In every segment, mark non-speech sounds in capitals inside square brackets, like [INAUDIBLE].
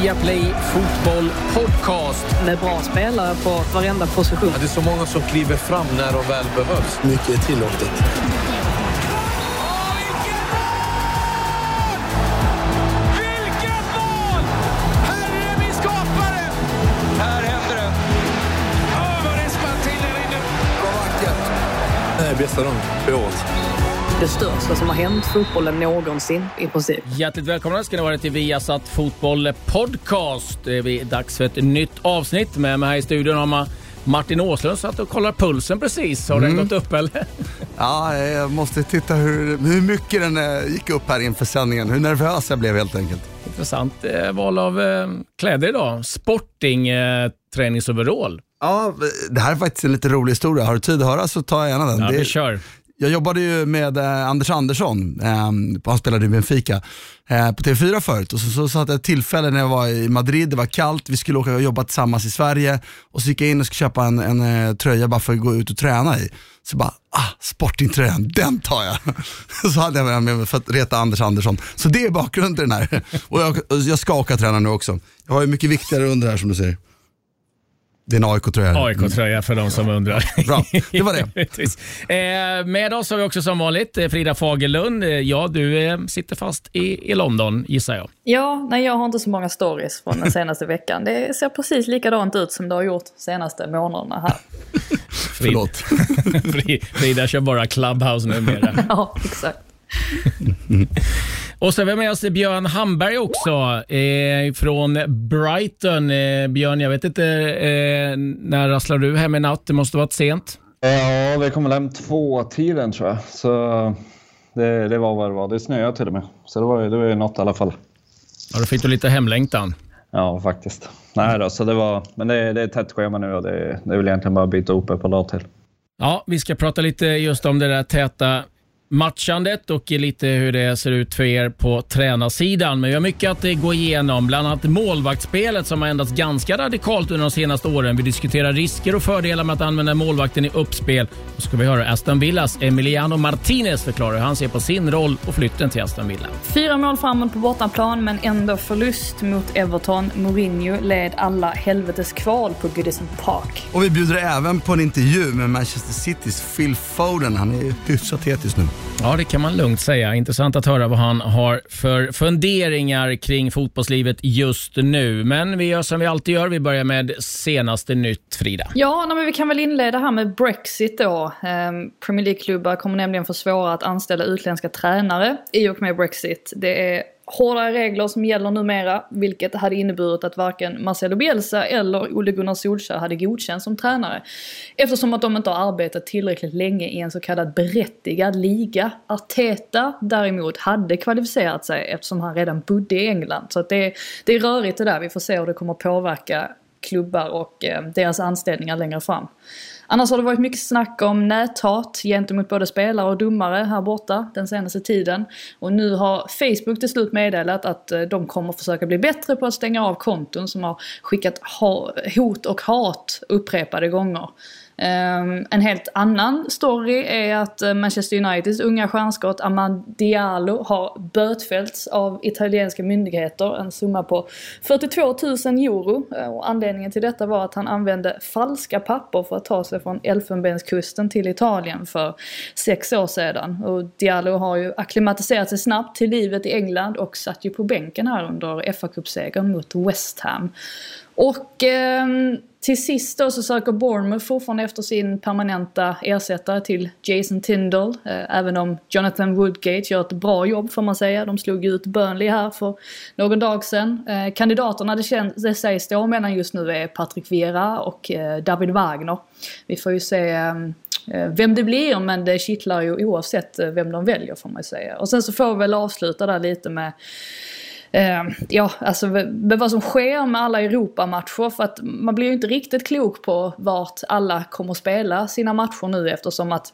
Viaplay Fotboll Podcast. Med bra spelare på varenda position. Ja, det är så många som kliver fram när de väl behövs. Mycket är tillåtet. Nej, bästa dagen på året. Det största som har hänt fotbollen någonsin i princip. Hjärtligt välkomna ska ni vara till Viasat Fotboll Podcast. Det är dags för ett nytt avsnitt. Med mig här i studion har man Martin Åslund satt och kollar pulsen precis. Har den gått upp eller? Ja, jag måste titta hur, hur mycket den eh, gick upp här inför sändningen. Hur nervös jag blev helt enkelt. Intressant eh, val av eh, kläder idag. Sporting eh, träningsoverall. Ja, det här är faktiskt en lite rolig historia. Har du tid att höra så tar jag gärna den. Ja, Det- vi kör. Jag jobbade ju med eh, Anders Andersson, eh, han spelade i Benfica, eh, på TV4 förut. Och så, så satt jag ett tillfälle när jag var i Madrid, det var kallt, vi skulle åka och jobba tillsammans i Sverige. Och så gick jag in och skulle köpa en, en eh, tröja bara för att gå ut och träna i. Så bara, ah, Sportingtröjan, den tar jag. [LAUGHS] så hade jag med mig för att reta Anders Andersson. Så det är bakgrunden till den här. Och jag, och jag ska åka och träna nu också. Jag har ju mycket viktigare under här som du ser. Det är en AIK-tröja. AIK-tröja för de som undrar. [LAUGHS] Bra, det var det. [LAUGHS] Eh, med oss har vi också som vanligt eh, Frida Fagerlund. Eh, ja, du eh, sitter fast i, i London gissar jag. Ja, nej jag har inte så många stories från den senaste veckan. Det ser precis likadant ut som det har gjort senaste månaderna här. [LAUGHS] Förlåt. Fri- Frida kör bara Clubhouse numera. Ja, exakt. Och så har vi med oss Björn Hamberg också eh, från Brighton. Eh, Björn, jag vet inte, eh, när rasslar du hem i natt? Det måste varit sent. Ja, vi kom väl hem två tiden tror jag. Så det, det var vad det var. Det snöade till och med. Så det var det var ju något i alla fall. Ja, då fick du lite hemlängtan. Ja, faktiskt. Nej då, så det var... Men det, det är tätt schema nu och det, det är väl egentligen bara att byta ihop ett par dagar till. Ja, vi ska prata lite just om det där täta matchandet och lite hur det ser ut för er på tränarsidan. Men vi har mycket att eh, gå igenom, bland annat målvaktsspelet som har ändrats ganska radikalt under de senaste åren. Vi diskuterar risker och fördelar med att använda målvakten i uppspel. Och så ska vi höra Aston Villas Emiliano Martinez förklara hur han ser på sin roll och flytten till Aston Villa. Fyra mål framåt på bortaplan men ändå förlust mot Everton. Mourinho led alla helvetes kval på Goodison Park. Och vi bjuder även på en intervju med Manchester Citys Phil Foden. Han är ju hyfsat het just nu. Ja, det kan man lugnt säga. Intressant att höra vad han har för funderingar kring fotbollslivet just nu. Men vi gör som vi alltid gör. Vi börjar med senaste nytt, Frida. Ja, nej, men vi kan väl inleda här med Brexit då. Ehm, Premier League-klubbar kommer nämligen få svårare att anställa utländska tränare i och med Brexit. Det är hårdare regler som gäller numera, vilket hade inneburit att varken Marcelo Bielsa eller Ole Gunnar Solskjaer hade godkänts som tränare. Eftersom att de inte har arbetat tillräckligt länge i en så kallad berättigad liga. Arteta däremot hade kvalificerat sig eftersom han redan bodde i England. Så att det, är- det är rörigt det där, vi får se hur det kommer påverka klubbar och eh, deras anställningar längre fram. Annars har det varit mycket snack om näthat gentemot både spelare och domare här borta den senaste tiden. Och nu har Facebook till slut meddelat att eh, de kommer försöka bli bättre på att stänga av konton som har skickat hot och hat upprepade gånger. Um, en helt annan story är att eh, Manchester Uniteds unga stjärnskott Amad Diallo har bötfällts av italienska myndigheter. En summa på 42 000 euro. Eh, och anledningen till detta var att han använde falska papper för att ta sig från Elfenbenskusten till Italien för sex år sedan. Och Diallo har ju akklimatiserat sig snabbt till livet i England och satt ju på bänken här under fa Cup-segern mot West Ham. Och um, till sist då så söker Bournemouth fortfarande efter sin permanenta ersättare till Jason Tindall. Eh, även om Jonathan Woodgate gör ett bra jobb får man säga. De slog ju ut Burnley här för någon dag sedan. Eh, kandidaterna det, känns, det sägs då mellan just nu är Patrick Vieira och eh, David Wagner. Vi får ju se eh, eh vem det blir men det kittlar ju oavsett eh, vem de väljer får man ju säga. Och sen så får vi väl avsluta där lite med Eh, ja, alltså med vad som sker med alla Europamatcher för att man blir ju inte riktigt klok på vart alla kommer spela sina matcher nu eftersom att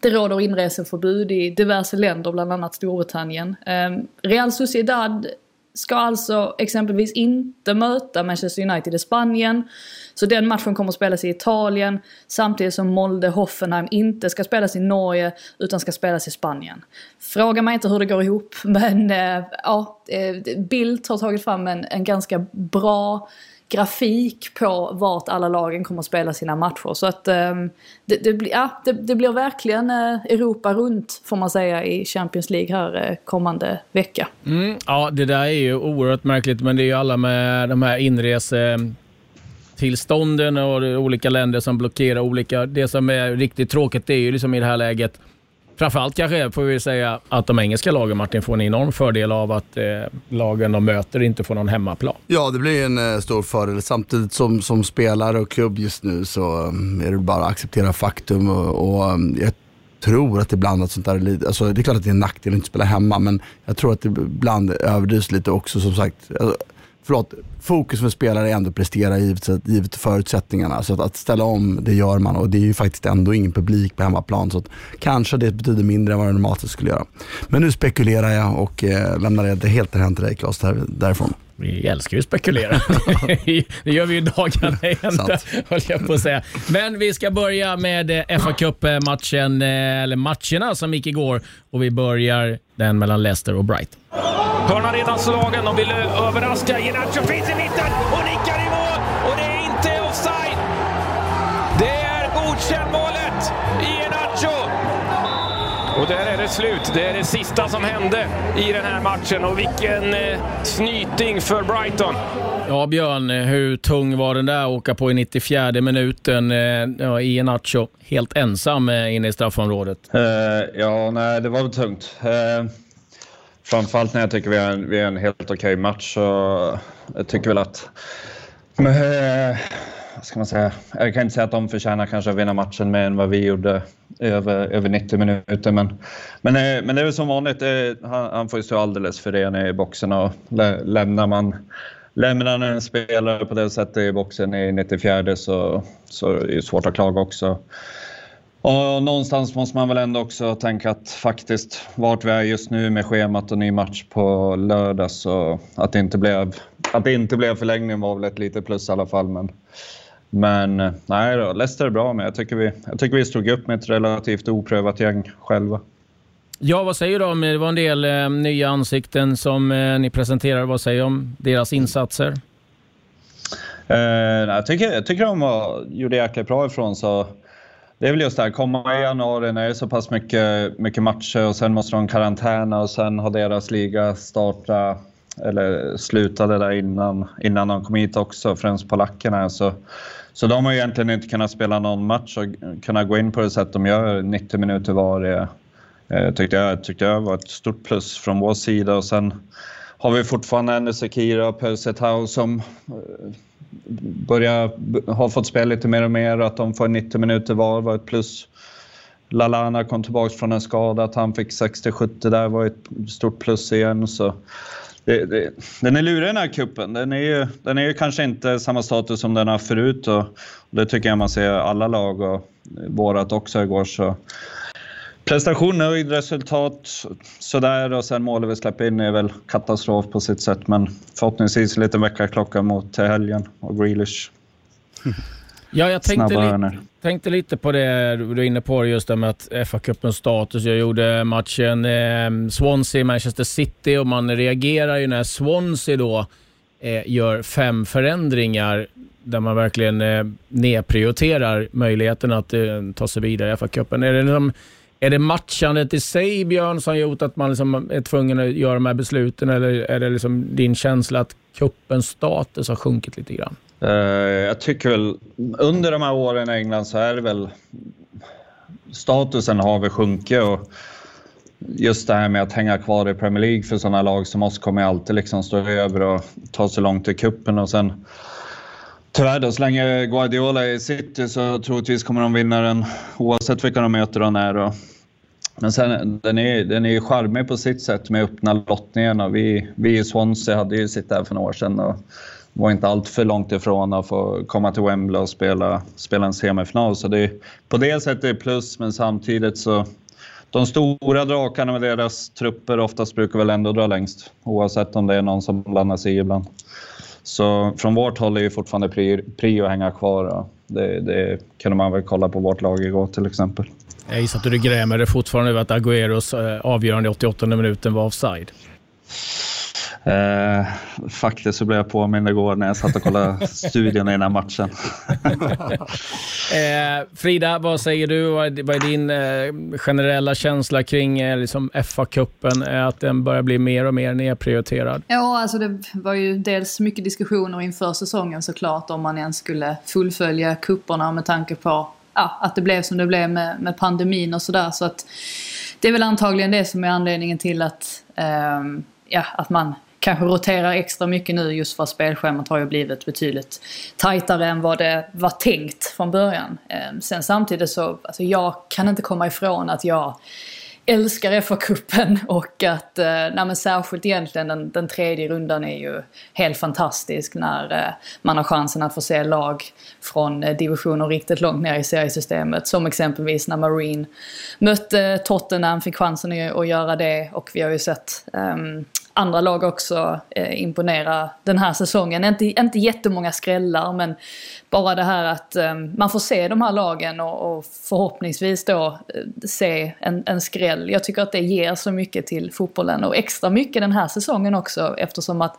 det råder inreseförbud i diverse länder, bland annat Storbritannien. Eh, Real Sociedad ska alltså exempelvis inte möta Manchester United i Spanien. Så den matchen kommer att spelas i Italien samtidigt som Molde-Hoffenheim inte ska spelas i Norge utan ska spelas i Spanien. Fråga mig inte hur det går ihop [LAUGHS] men äh, ja, eh, Bildt har tagit fram en, en ganska bra grafik på vart alla lagen kommer att spela sina matcher. Så att um, det, det, ja, det, det, blir verkligen eh, Europa runt får man säga i Champions League här eh, kommande vecka. Mm, ja, det där är ju oerhört märkligt men det är ju alla med de här inresetillstånden och olika länder som blockerar olika. Det som är riktigt tråkigt är ju liksom i det här läget Framförallt kanske får vi säga att de engelska lagen, Martin, får en enorm fördel av att eh, lagen de möter inte får någon hemmaplan. Ja, det blir en eh, stor fördel. Samtidigt som, som spelare och klubb just nu så um, är det bara att acceptera faktum och, och um, jag tror att ibland att sånt där, alltså det är klart att det är en nackdel att inte spela hemma, men jag tror att det ibland överdrivs lite också som sagt. Alltså, förlåt, fokus för spelare är ändå att prestera givet, givet förutsättningarna. Så att, att, ställa om, det gör man och det är ju faktiskt ändå ingen publik på hemmaplan. Så att, kanske det betyder mindre än vad det normalt skulle göra. Men nu spekulerar jag och eh, lämnar det helt därhän till dig Claes, där, därifrån. Vi älskar ju att spekulera. [LAUGHS] det gör vi ju dagarna ända, [LAUGHS] höll jag på att säga. Men vi ska börja med eh, fa Cup-matchen, eh, eller matcherna som gick igår. Och vi börjar den mellan Leicester och Brighton. Hörnan redan slagen. De vill överraska. Genacho finns i mitten och nickar det slut. Det är det sista som hände i den här matchen. Och vilken eh, snyting för Brighton. Ja, Björn, hur tung var den där att åka på i 94 minuten eh, ja, i Nacho helt ensam eh, inne i straffområdet? Uh, ja, nej, det var väl tungt. Uh, framförallt när jag tycker vi är en, vi är en helt okej okay match. Så jag tycker väl att... Men, uh, ska man säga? Jag kan inte säga att de förtjänar kanske att vinna matchen mer än vad vi gjorde över, över 90 minuter. Men, men, eh, men det är väl som vanligt, eh, han, han får ju stå alldeles för ren i boxen och lä, lämnar man lämnar en spelare på det sättet i boxen i 94 så, så är det svårt att klaga också. Och någonstans måste man väl ändå också tänka att faktiskt vart vi är just nu med schemat och ny match på lördag så att det inte blev, att det inte blev förlängning var väl ett litet plus i alla fall. Men, men nej då, Leicester är bra men jag tycker vi, jag tycker vi stod upp med ett relativt oprövat gäng själva. Ja, vad säger du om, det var en del eh, nya ansikten som eh, ni presenterade. Vad säger du om deras insatser? Eh, jag, tycker, jag tycker de var, gjorde jäkligt bra ifrån sig. Det är väl just det här, komma i januari när det är så pass mycket, mycket matcher och sen måste de karantäna och sen har deras liga startat eller slutade där innan, innan de kom hit också, främst polackerna. Så, så de har egentligen inte kunnat spela någon match och kunna gå in på det sätt de gör, 90 minuter var Det eh, tyckte, jag, tyckte jag var ett stort plus från vår sida. Och sen har vi fortfarande Ender Sekira och Pösetau som eh, börjar har fått spela lite mer och mer och att de får 90 minuter var var ett plus. Lalana kom tillbaka från en skada, att han fick 60-70 där var ett stort plus igen. Så det, det, den är lurig den här kuppen. Den är ju den är ju kanske inte samma status som den har förut och, och det tycker jag man ser alla lag och vårat också igår. Så Prestation nöjd, resultat sådär och sen målet vi släpper in är väl katastrof på sitt sätt men förhoppningsvis lite väckarklocka mot till helgen och Grealish. Ja, jag tänkte, li tänkte lite på det du är inne på, just det med att FA-cupens status. Jag gjorde matchen eh, Swansea-Manchester City och man reagerar ju när Swansea då eh, gör fem förändringar där man verkligen eh, nedprioriterar möjligheten att eh, ta sig vidare i FA-cupen. Är det liksom, är det matchandet i sig, Björn, som gjort att man liksom är tvungen att göra de här besluten eller är det liksom din känsla att kuppens status har sjunkit lite grann? Eh, jag tycker väl under de här åren i England så är det väl statusen har väl sjunkit och just det här med att hänga kvar i Premier League för sådana lag som oss kommer alltid liksom stå över och ta sig långt i kuppen och sen Tyvärr då, så länge Guardiola är i City så troligtvis kommer de vinna den oavsett vilka de möter och när. Och men sen, den är, den är charmig på sitt sätt med öppna lottningarna. Vi, vi i Swansea hade ju sitt där för några år sedan och var inte allt för långt ifrån att få komma till Wembley och spela, spela en semifinal. Så det, på det sättet är det plus, men samtidigt så de stora drakarna med deras trupper oftast brukar väl ändå dra längst. Oavsett om det är någon som blandar sig i ibland. Så från vårt håll är ju fortfarande prio att hänga kvar. Det, det kunde man väl kolla på vårt lag igår till exempel. Jag gissar att du grämer dig fortfarande över att Agüeros eh, avgörande i 88 minuten var offside. Eh, faktiskt så blev jag påmind igår när jag satt och kollade [LAUGHS] studion i den här matchen. [LAUGHS] eh, Frida, vad säger du? Vad är din eh, generella känsla kring eh, liksom FA-cupen? Att den börjar bli mer och mer nedprioriterad? Ja, alltså det var ju dels mycket diskussioner inför säsongen såklart om man ens skulle fullfölja kupperna med tanke på ja, att det blev som det blev med, med pandemin och sådär. Så att det är väl antagligen det som är anledningen till att, um, ja, att man kanske roterar extra mycket nu just för att spelschemat har ju blivit betydligt tajtare än vad det var tänkt från början. Ehm, sen samtidigt så, alltså jag kan inte komma ifrån att jag älskar FA-cupen och att, eh, nej men särskilt egentligen den, den tredje rundan är ju helt fantastisk när eh, man har chansen att få se lag från eh, divisioner riktigt långt ner i seriesystemet. Som exempelvis när Marine mötte Tottenham, fick chansen att göra det och vi har ju sett um, andra lag också eh, imponera den här säsongen. Inte, inte jättemånga skrällar men bara det här att eh, man får se de här lagen och, och förhoppningsvis då eh, se en, en skräll. Jag tycker att det ger så mycket till fotbollen och extra mycket den här säsongen också eftersom att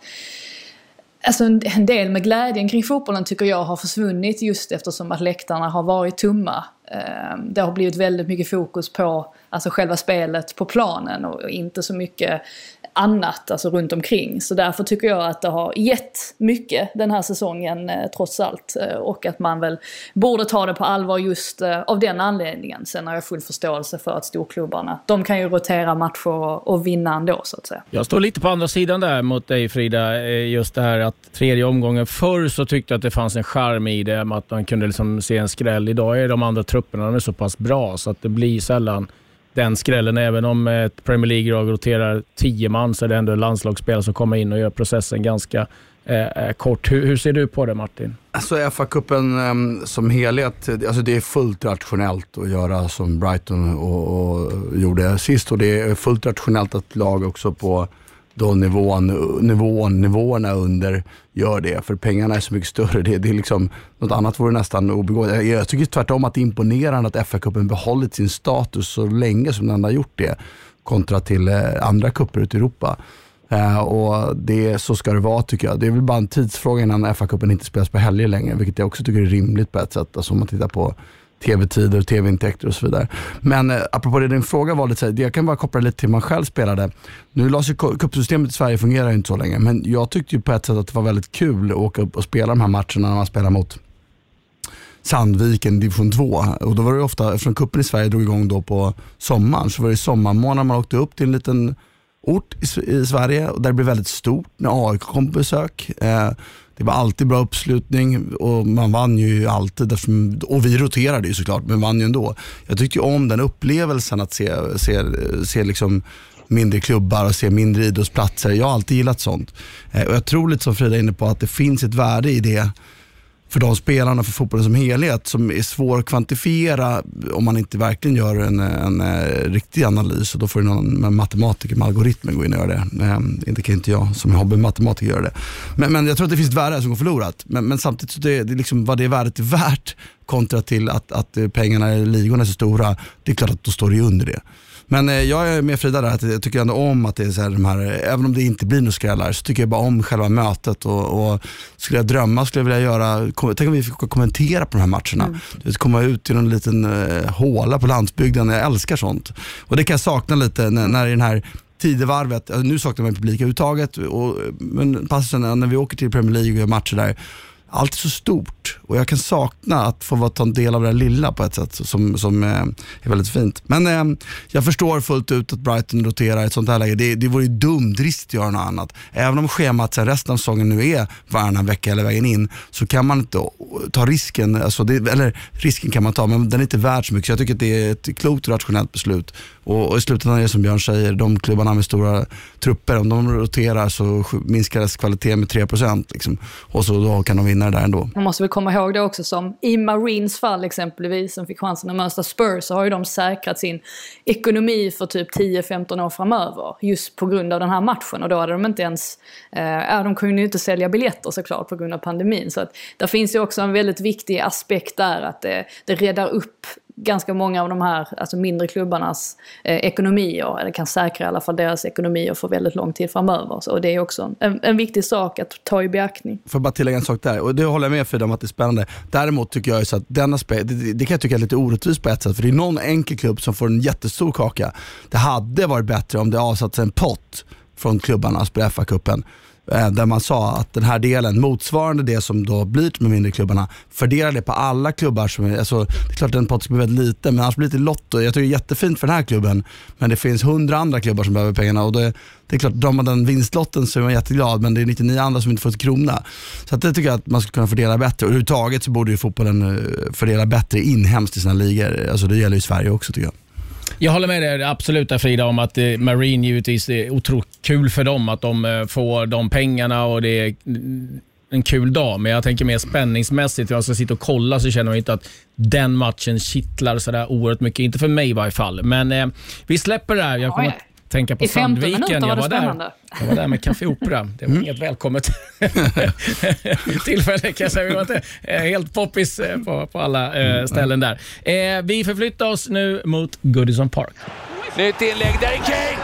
Alltså en del med glädjen kring fotbollen tycker jag har försvunnit just eftersom att läktarna har varit tomma. Ehm, det har blivit väldigt mycket fokus på alltså själva spelet på planen och inte så mycket annat alltså runt omkring. Så därför tycker jag att det har gett mycket den här säsongen eh, trots allt. Eh, och att man väl borde ta det på allvar just eh, av den anledningen. Sen har jag full förståelse för att storklubbarna, de kan ju rotera matcher och, och vinna ändå så att säga. Jag står lite på andra sidan där mot dig Frida. Eh, just det här att tredje omgången, förr så tyckte jag att det fanns en charm i det, att man kunde liksom se en skräll. Idag är de andra trupperna de är så pass bra så att det blir sällan den skrällen. Även om ett Premier League-lag roterar tio man så är det ändå landslagsspelare som kommer in och gör processen ganska eh, eh, kort. Hur, hur, ser du på det Martin? Alltså FA-cupen eh, som helhet, alltså det är fullt rationellt att göra som Brighton och, och gjorde sist och det är fullt rationellt att lag också på då nivån, nivån, nivåerna under gör det. För pengarna är så mycket större. Det, det är liksom, något annat vore nästan obegåvat. Jag, jag tycker tvärtom att det är imponerande att FA-cupen behållit sin status så länge som den har gjort det. Kontra till eh, andra kupper ute i Europa. Uh, och det, så ska det vara tycker jag. Det är väl bara en tidsfråga innan FA-cupen inte spelas på helger längre, vilket jag också tycker är rimligt på ett sätt. Alltså om man tittar på tv-tider och tv-intäkter och så vidare. Men eh, apropå det din fråga var lite så här, jag kan bara koppla lite till man själv spelade. Nu lades ju cupsystemet i Sverige fungerar inte så länge, men jag tyckte ju på ett sätt att det var väldigt kul att åka upp och spela de här matcherna när man spelar mot Sandviken division 2. Och då var det ofta, eftersom kuppen i Sverige drog igång då på sommaren, så var det sommarmånader man åkte upp till en liten ort i, i Sverige och där det blev väldigt stort när AIK kom på besök. Eh, det var alltid bra uppslutning och man vann ju alltid. Och vi roterade ju såklart, men vann ju ändå. Jag tyckte om den upplevelsen att se, se, se liksom mindre klubbar och se mindre idrottsplatser. Jag har alltid gillat sånt. Eh, och Jag tror lite som Frida är inne på att det finns ett värde i det för de spelarna, för fotbollen som helhet, som är svår att kvantifiera om man inte verkligen gör en, en, en riktig analys. Och då får någon matematiker med algoritmer gå in och göra det. Eh, inte kan inte jag som är hobbymatematiker göra det. Men, men jag tror att det finns ett värde som går förlorat. Men, men samtidigt, så det, det liksom, vad det värdet är värt kontra till att, att eh, pengarna i ligorna är så stora, det är klart att då står det under det. Men eh, jag är med Frida där, att jag tycker ändå om att det är så här, de här, även om det inte blir några skrällar, så tycker jag bara om själva mötet. Och, och skulle jag drömma skulle jag vilja göra, tänk om vi fick kommentera på de här matcherna. Mm. Vet, komma ut till någon liten uh, håla på landsbygden, jag älskar sånt. Och det kan jag sakna lite när, när i den här tidevarvet, nu saknar man publik överhuvudtaget, men passen när vi åker till Premier League och gör matcher där, allt är så stort och jag kan sakna att få ta en del av det lilla på ett sätt som, som eh, är väldigt fint. Men eh, jag förstår fullt ut att Brighton roterar i ett sånt här läge. Det, det vore ju dumdrist att göra något annat. Även om schemat sen resten av säsongen nu är varannan vecka eller vägen in så kan man inte ta risken, alltså det, eller risken kan man ta men den är inte värd så mycket. Så jag tycker att det är ett klokt och rationellt beslut och, och i slutändan är det som Björn säger, de klubbarna med stora trupper, om de roterar så minskar deras kvalitet med 3% liksom. och så då kan de vinna det där ändå. Man måste väl komma ihåg det också som i Marines fall exempelvis, som fick chansen att möta Spurs, så har ju de säkrat sin ekonomi för typ 10-15 år framöver. Just på grund av den här matchen. Och då hade de inte ens, eh, ja, de kunde ju inte sälja biljetter såklart på grund av pandemin. Så att där finns ju också en väldigt viktig aspekt där att det, det räddar upp ganska många av de här alltså mindre klubbarnas eh, ekonomier, eller kan säkra i alla fall deras ekonomier för väldigt lång tid framöver. Så, och det är också en, en viktig sak att ta i beaktning. Får jag bara tillägga en sak där, och det håller jag med Frida om att det är spännande. Däremot tycker jag ju så att den aspekt, det, det kan jag tycka är lite orättvist på ett sätt, för det är någon enkel klubb som får en jättestor kaka. Det hade varit bättre om det avsatts en pott från klubbarna att spela FA-cupen Eh, där man sa att den här delen, motsvarande det som då blir med mindre klubbarna, fördelar det på alla klubbar. Som är, alltså, det är klart att den potten blir väldigt liten, men annars blir det lite lotto. Jag tycker det är jättefint för den här klubben, men det finns hundra andra klubbar som behöver pengarna och det, det är klart, drar man den vinstlotten så är man jätteglad, men det är 99 andra som inte får ett krona. Så att det tycker jag att man skulle kunna fördela bättre. Och överhuvudtaget så borde ju fotbollen eh, fördela bättre inhemskt i sina ligor. Alltså det gäller ju Sverige också tycker jag. Jag håller med dig absolut där Frida om att eh, Marine givetvis är otroligt kul för dem att de eh, får de pengarna och det är en kul dag. Men jag tänker mer spänningsmässigt. Jag ska sitta och kolla så känner jag inte att den matchen kittlar sådär oerhört mycket. Inte för mig i varje fall. Men eh, vi släpper det här. Jag kommer tänka på I 15 Sandviken. minuter var jag, det var där, spännande. jag var där med Café Opera. Det var inget välkommet [LAUGHS] tillfälle kan jag säga. Vi var inte eh, helt poppis eh, på, på alla eh, ställen där. Eh, vi förflyttar oss nu mot Goodison Park. Nytt inlägg, där är Kane!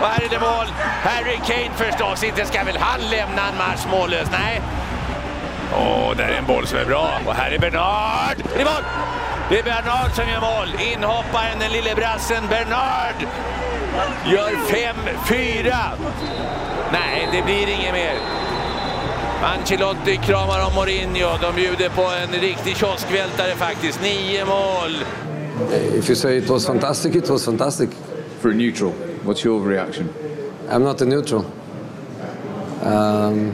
Och här är det mål. Harry Kane förstås. Inte ska väl han lämna en match mållös? Nej. Åh, där är en boll som är bra. Och här är Bernard! Det är mål! Det är Bernard som gör mål. Inhopparen, den lille brassen Bernard, gör 5-4. Nej, det blir inget mer. Ancelotti kramar om Mourinho. De bjuder på en riktig kioskvältare faktiskt. Nio mål. If you say it was fantastic, it was fantastic. For a neutral, what's your reaction? I'm not a neutral. Um,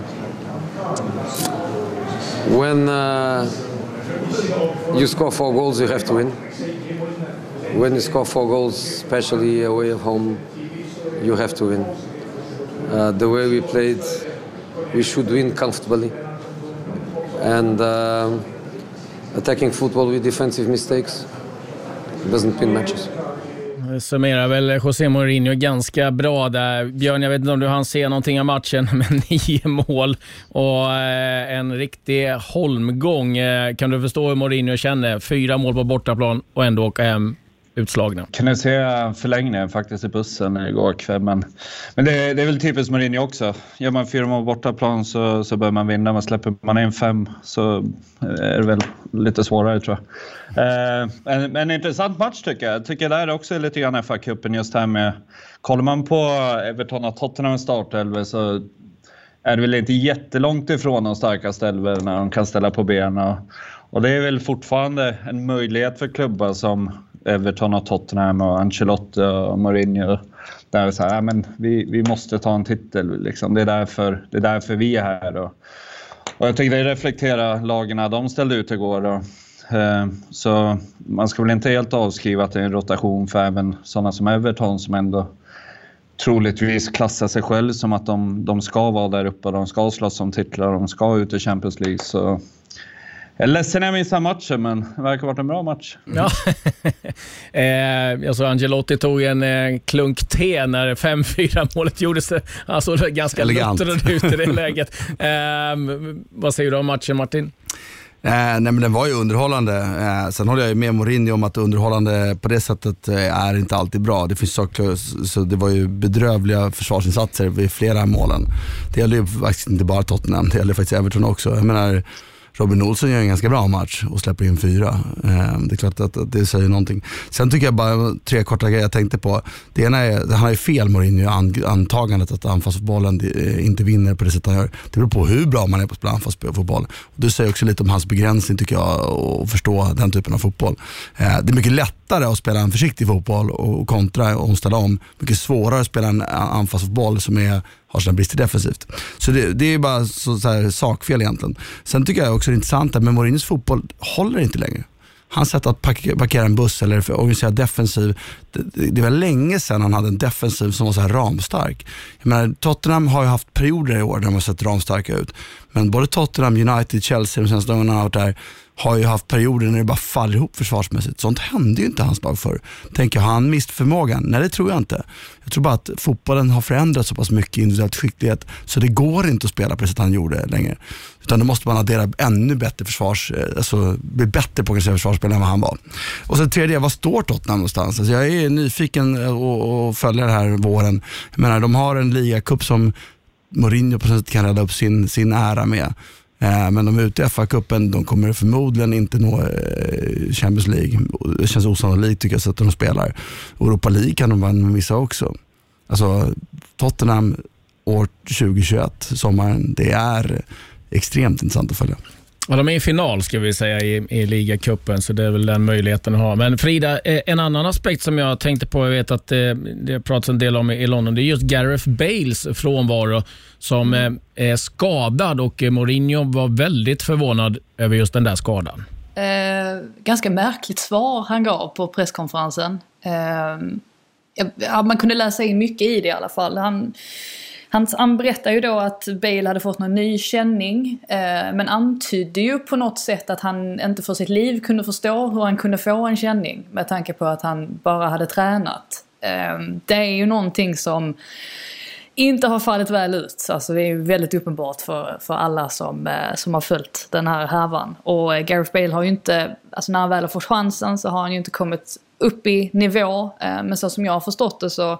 when uh, you score four goals, you have to win. When you score four goals, especially away at home, you have to win. Uh, the way we played, we should win comfortably. And uh, attacking football with defensive mistakes doesn't win matches. Summerar väl José Mourinho ganska bra där. Björn, jag vet inte om du hann se någonting av matchen, [LAUGHS] men nio mål och eh, en riktig holmgång. Eh, kan du förstå hur Mourinho känner? Fyra mål på bortaplan och ändå åka hem utslagna. Kunde se förlängningen faktiskt i bussen igår kväll. Men, men det, det är väl typiskt Mourinho också. Gör man fyra mål bortaplan så, så bör man vinna. Men släpper man in fem så eh, är det väl lite svårare tror jag. Eh, en, en intressant match tycker jag. Jag tycker här också är lite grann FA-cupen just här med... Kollar man på Everton och Tottenham startelva så är det väl inte jättelångt ifrån de starkaste elverna de kan ställa på benen. Och det är väl fortfarande en möjlighet för klubbar som Everton och Tottenham och Ancelotti och Mourinho. Där det är så här, ja, men vi, vi måste ta en titel. Liksom. Det, är därför, det är därför vi är här. Och, och jag tycker det reflekterar lagarna de ställde ut igår. Och, eh, så man ska väl inte helt avskriva att det är en rotation för även sådana som Everton som ändå troligtvis klassar sig själv som att de, de ska vara där uppe, de ska slåss om titlar, de ska ut i Champions League. Så jag är ledsen jag missade matchen, men det verkar ha varit en bra match. Ja. [LAUGHS] eh, jag såg Angelotti tog en eh, klunk te när 5-4 målet gjordes. Han såg ganska Elegant. luttrad ut i det [LAUGHS] läget. Eh, vad säger du om matchen Martin? Eh, nej men den var ju underhållande. Eh, sen håller jag ju med Mourinho om att underhållande på det sättet eh, är inte alltid bra. Det finns saker, så det var ju bedrövliga försvarsinsatser vid flera målen. Det gäller ju faktiskt inte bara Tottenham, det gäller faktiskt Everton också. Jag menar, Robin Olsson gör en ganska bra match och släpper in fyra. Ehm, det är klart att att det säger någonting. Sen tycker jag bara, tre korta grejer jag tänkte på. Det ena är, han har ju fel Mourinho i antagandet att anfallsfotbollen eh, inte vinner på det sätt han gör. Det beror på hur bra man är på att spela anfallsfotboll. Du det säger också lite om hans begränsning tycker jag, att förstå den typen av fotboll. Ehm, det är mycket lätt lättare att spela en försiktig fotboll och kontra och ställa om. Mycket svårare att spela en anfallsfotboll som är har sina brister defensivt. Så det, det är bara så, så här, sakfel egentligen. Sen tycker jag också det är intressant att med Mourinhos fotboll håller inte längre. hans sätt att parkera en buss eller organisera defensiv, det, det var länge sedan han hade en defensiv som var så här ramstark. Jag menar, Tottenham har ju haft perioder i år där de har sett ramstarka ut. Men både Tottenham, United, Chelsea de senaste gångerna han har varit där har ju haft perioder när det bara faller ihop försvarsmässigt. Sånt hände ju inte hans lag förr. Tänker, har han mist förmågan? Nej, det tror jag inte. Jag tror bara att fotbollen har förändrats så pass mycket individuellt skicklighet så det går inte att spela på det sätt han gjorde längre. Utan då måste man addera ännu bättre försvars, eh, alltså bli bättre på att försvarsspel än vad han var. Och sen tredje, vad står Tottenham någonstans? Alltså jag är nyfiken eh, och, och följer det här våren. Jag menar, de har en ligacup som Mourinho på sätt kan rädda upp sin, sin ära med. Eh, men de är ute i FA-cupen, de kommer förmodligen inte nå eh, Champions League. Det känns osannolikt tycker jag, så att de spelar. Europa League kan de missa också. Alltså Tottenham år 2021, sommaren, det är extremt intressant att följa. Ja, de är i final ska vi säga i, i ligacupen, så det är väl den möjligheten att ha. Men Frida, eh, en annan aspekt som jag tänkte på, jag vet att eh, det, det pratas en del om i London, det är just Gareth Bales frånvaro som mm. är skadad och Mourinho var väldigt förvånad över just den där skadan. Eh, ganska märkligt svar han gav på presskonferensen. Eh, ja, man kunde läsa in mycket i det i alla fall. Han, han, han berättar ju då att Bale hade fått någon ny känning eh, men antydde ju på något sätt att han inte för sitt liv kunde förstå hur han kunde få en känning med tanke på att han bara hade tränat. Eh, det är ju någonting som inte har fallit väl ut. Alltså det är ju väldigt uppenbart för, för alla som, eh, som har följt den här härvan. Och eh, Gareth Bale har ju inte, alltså när han väl har fått chansen så har han ju inte kommit upp i nivå. Eh, men så som jag har förstått det så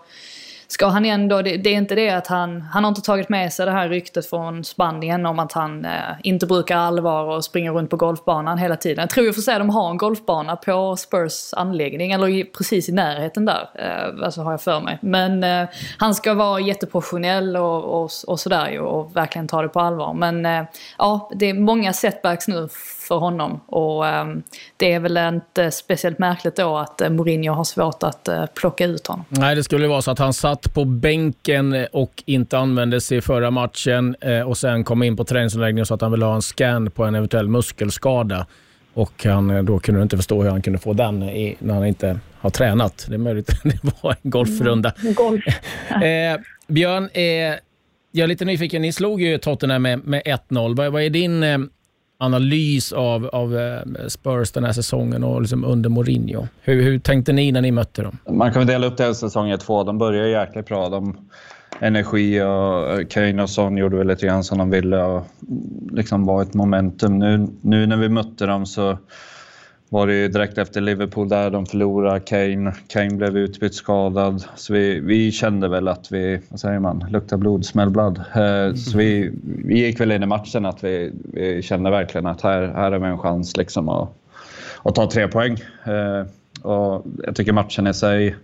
ska han ändå, det, det, är inte det att han, han har inte tagit med sig det här ryktet från Spanien om att han eh, inte brukar allvar och springer runt på golfbanan hela tiden. Jag tror ju för sig att de har en golfbana på Spurs anläggning, eller i, precis i närheten där, eh, alltså har jag för mig. Men eh, han ska vara jätteprofessionell och, och, och sådär ju och verkligen ta det på allvar. Men eh, ja, det är många setbacks nu för honom. Och um, det är väl inte speciellt märkligt då att uh, Mourinho har svårt att uh, plocka ut honom. Nej, det skulle vara så att han satt på bänken och inte användes i förra matchen och sen kom in på träningsanläggningen så att han ville ha en scan på en eventuell muskelskada. Och han, då kunde inte förstå hur han kunde få den i, när han inte har tränat. Det är möjligt att [LAUGHS] det var en golfrunda. Mm, golf. [LAUGHS] eh, Björn, eh, jag är lite nyfiken. Ni slog ju Tottenham med, med 1-0. Vad, vad, är din eh, analys av, av eh, Spurs den här säsongen och liksom under Mourinho. Hur, hur tänkte ni när ni mötte dem? Man kan väl dela upp det säsongen i två. De började jäkligt bra. De, energi och eh, Kane och Son gjorde väl lite grann som de ville och mm, liksom var ett momentum. Nu, nu när vi mötte dem så var det ju direkt efter Liverpool där de förlorade Kane. Kane blev utbytt skadad. Så vi, vi kände väl att vi, vad säger man, luktar blod, smäll blod. Eh, så vi, vi gick väl in i matchen att vi, vi kände verkligen att här, här har vi en chans liksom att, att ta tre poäng. Eh, och jag tycker matchen i sig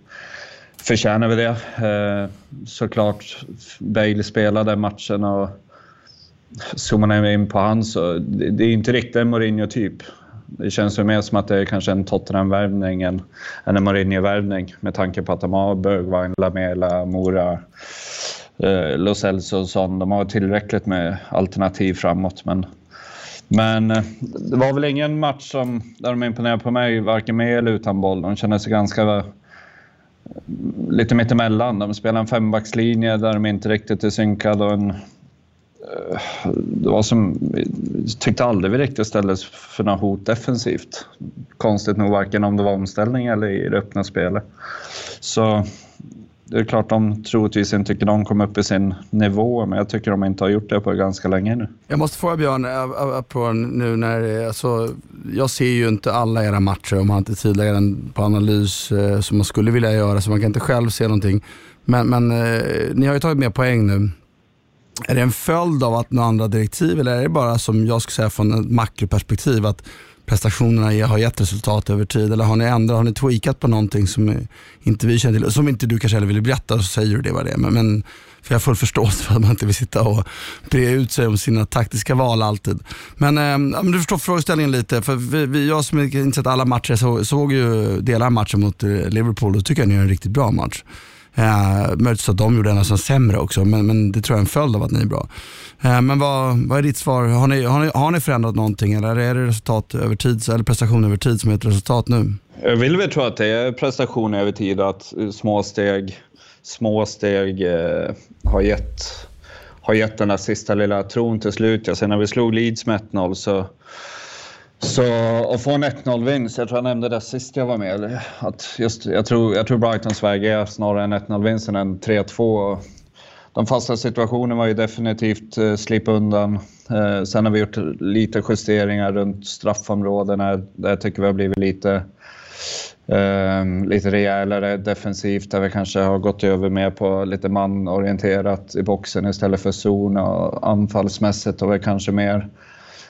förtjänar vi det. Eh, såklart, Bale spelade matchen och zoomar man in på han så det, det är inte riktigt en Mourinho-typ. Det känns ju mer som att det är kanske en Tottenham-värvning än, en Mourinho-värvning med tanke på att de har Bergwijn, Lamela, Mora, eh, Los Elso och sånt. De har tillräckligt med alternativ framåt. Men, men eh, det var väl ingen match som, där de imponerade på mig, varken med eller utan boll. De kände sig ganska eh, lite mittemellan. De spelar en fembackslinje där de inte riktigt är synkade och en det var som, tyckte aldrig vi riktigt ställdes för något hot defensivt. Konstigt nog varken om det var omställning eller i det öppna spelet. Så det är klart de troligtvis inte tycker de kom upp i sin nivå, men jag tycker de inte har gjort det på ganska länge nu. Jag måste fråga Björn, på nu när, alltså, jag ser ju inte alla era matcher och man har inte tid den på analys som man skulle vilja göra, så man kan inte själv se någonting. Men, men ni har ju tagit mer poäng nu är det en följd av att några andra direktiv eller är det bara som jag skulle säga från ett makroperspektiv att prestationerna har gett resultat över tid? Eller har ni ändrat, har ni tweakat på någonting som inte vi känner till? Som inte du kanske heller vill berätta så säger du det vad det är. Men, men för jag har full förståelse för att man inte vill sitta och bre ut sig om sina taktiska val alltid. Men, eh, du förstår frågeställningen lite. För vi, vi, jag som inte sett alla matcher så, såg ju delar av matchen mot eh, Liverpool och tycker jag ni gör en riktigt bra match. Eh, möjligtvis att de gjorde en nästan sämre också, men, men det tror jag är en följd av att ni är bra. Eh, men vad, vad är ditt svar? Har ni, har, ni, har ni förändrat någonting eller är det resultat över tid, eller prestation över tid som är ett resultat nu? Jag vill väl tro att det är prestation över tid, att små steg, små steg eh, har, gett, har gett den där sista lilla tron till slut. Ja, sen när vi slog Leeds med 1-0 så så att få en 1-0-vinst, jag tror jag nämnde det sist jag var med. Att just, jag, tror, jag tror Brightons väg är snarare en 1-0-vinst än en 3-2. De fasta situationerna var ju definitivt eh, slip undan. Eh, sen har vi gjort lite justeringar runt straffområdena där jag tycker vi har blivit lite, eh, lite rejälare defensivt där vi kanske har gått över mer på lite manorienterat i boxen istället för zon och anfallsmässigt har vi kanske mer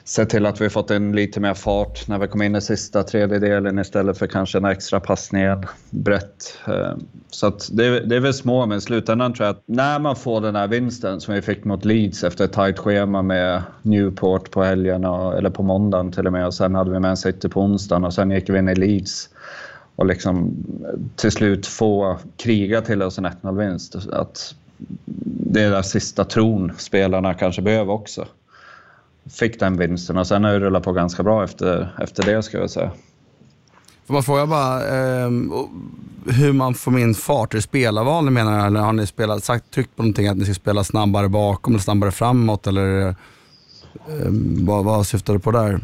sett till att vi fått en lite mer fart när vi kom in i sista tredjedelen istället för kanske en extra passning brett. Ehm, så att det, det är väl små, men i slutändan tror jag att när man får den här vinsten som vi fick mot Leeds efter ett tajt schema med Newport på helgen eller på måndagen till och med och sen hade vi Man City på onsdagen och sen gick vi in i Leeds och liksom till slut få kriga till oss en 1-0-vinst. Att det är den sista tron spelarna kanske behöver också fick den vinsten och sen har det rullat på ganska bra efter, efter det ska jag säga. Får man fråga bara eh, hur man får in fart? Är det spelarval ni menar eller har ni spelat, sagt, tryckt på någonting att ni ska spela snabbare bakom eller snabbare framåt eller eh, vad, vad syftar du på där?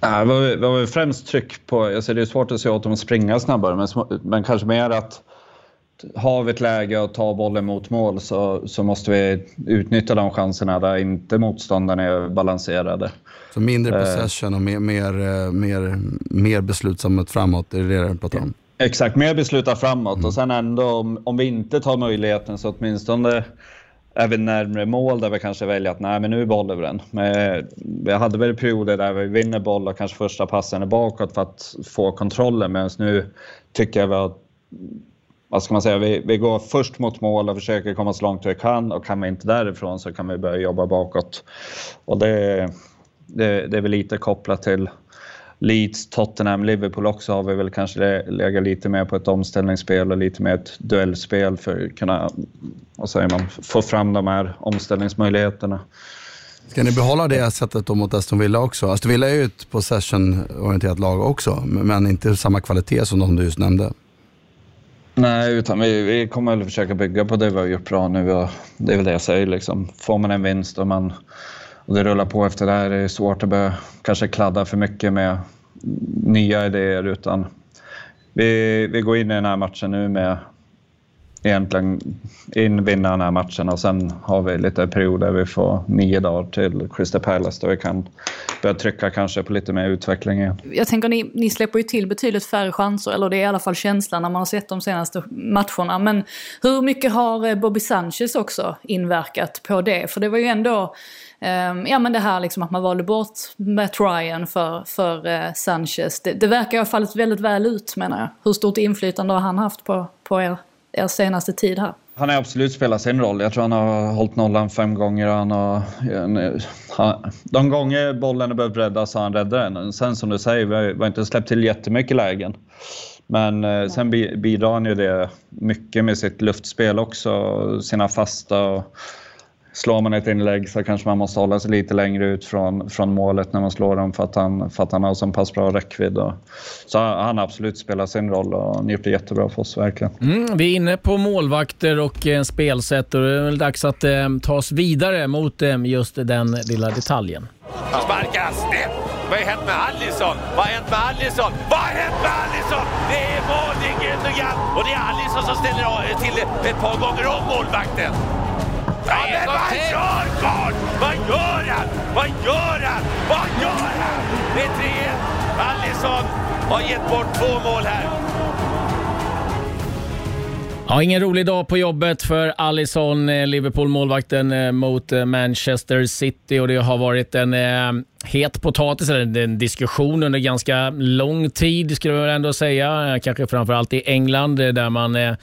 Ja, vad, vi, vad vi främst tryck på, alltså det är svårt att säga åt dem att springa snabbare men, men kanske mer att har vi ett läge att ta bollen mot mål så, så måste vi utnyttja de chanserna där inte motståndarna är balanserade. Så mindre eh. possession och mer, mer, eh, mer, mer beslutsamhet framåt, är det det du pratar om? Exakt, mer besluta framåt mm. och sen ändå om, om vi inte tar möjligheten så åtminstone är vi närmre mål där vi kanske väljer att nej men nu boll över den. Men vi hade väl perioder där vi vinner boll och kanske första passen är bakåt för att få kontrollen medan nu tycker jag vi har vad ska man säga, vi, vi går först mot mål och försöker komma så långt vi kan och kan vi inte därifrån så kan vi börja jobba bakåt. Och det, det, det är väl lite kopplat till Leeds, Tottenham, Liverpool också har vi väl kanske legat lite mer på ett omställningsspel och lite mer ett duellspel för att kunna vad säger man, få fram de här omställningsmöjligheterna. Ska ni behålla det sättet då mot Aston Villa också? Aston Villa är ju ett possession-orienterat lag också, men inte samma kvalitet som de du just nämnde. Nej, utan vi, vi kommer väl försöka bygga på det vi har gjort bra nu. Och det är väl det jag säger. Liksom. Får man en vinst och, man, och det rullar på efter det här, det är svårt att börja kanske kladda för mycket med nya idéer. Utan vi, vi går in i den här matchen nu med egentligen in, vinna den här matchen och sen har vi lite perioder vi får nio dagar till Crystal Palace där vi kan börja trycka kanske på lite mer utveckling igen. Jag tänker ni, ni släpper ju till betydligt färre chanser, eller det är i alla fall känslan när man har sett de senaste matcherna. Men hur mycket har eh, Bobby Sanchez också inverkat på det? För det var ju ändå Um, ja men det här liksom att man valde bort Matt Ryan för, för uh, Sanchez. Det, det verkar ha fallit väldigt väl ut menar jag. Hur stort inflytande har han haft på, på er? Er senaste tid här? Han har absolut spelat sin roll. Jag tror han har hållit nollan fem gånger. Han har, han, de gånger bollen har behövt räddas har han räddat den. Sen som du säger, vi har, vi har inte släppt till jättemycket lägen. Men eh, sen bidrar han ju det mycket med sitt luftspel också, sina fasta och slår man ett inlägg så kanske man måste hålla sig lite längre ut från, från målet när man slår dem för att han, för att han har så pass bra räckvidd. Och, så han har absolut spelat sin roll och han gjort det jättebra för oss verkligen. Mm, vi är inne på målvakter och eh, spelsätt och det är väl dags att eh, ta oss vidare mot eh, just den lilla detaljen. Sparkas snett. Vad har hänt med Alisson? Vad har hänt med Alisson? Vad har hänt med Alisson? Det är mål, det är Gündogan och det är Alisson som ställer till ett par gånger om målvakten. Ja, men vad gör karln? Vad gör han? Vad gör han? Vad gör han? Det är 3 Alisson har gett bort två mål här. Ja, ingen rolig dag på jobbet för Alisson, eh, Liverpool-målvakten eh, mot eh, Manchester City och det har varit en eh, het potatis, eller en diskussion under ganska lång tid skulle jag ändå säga. Kanske framförallt i England där man eh,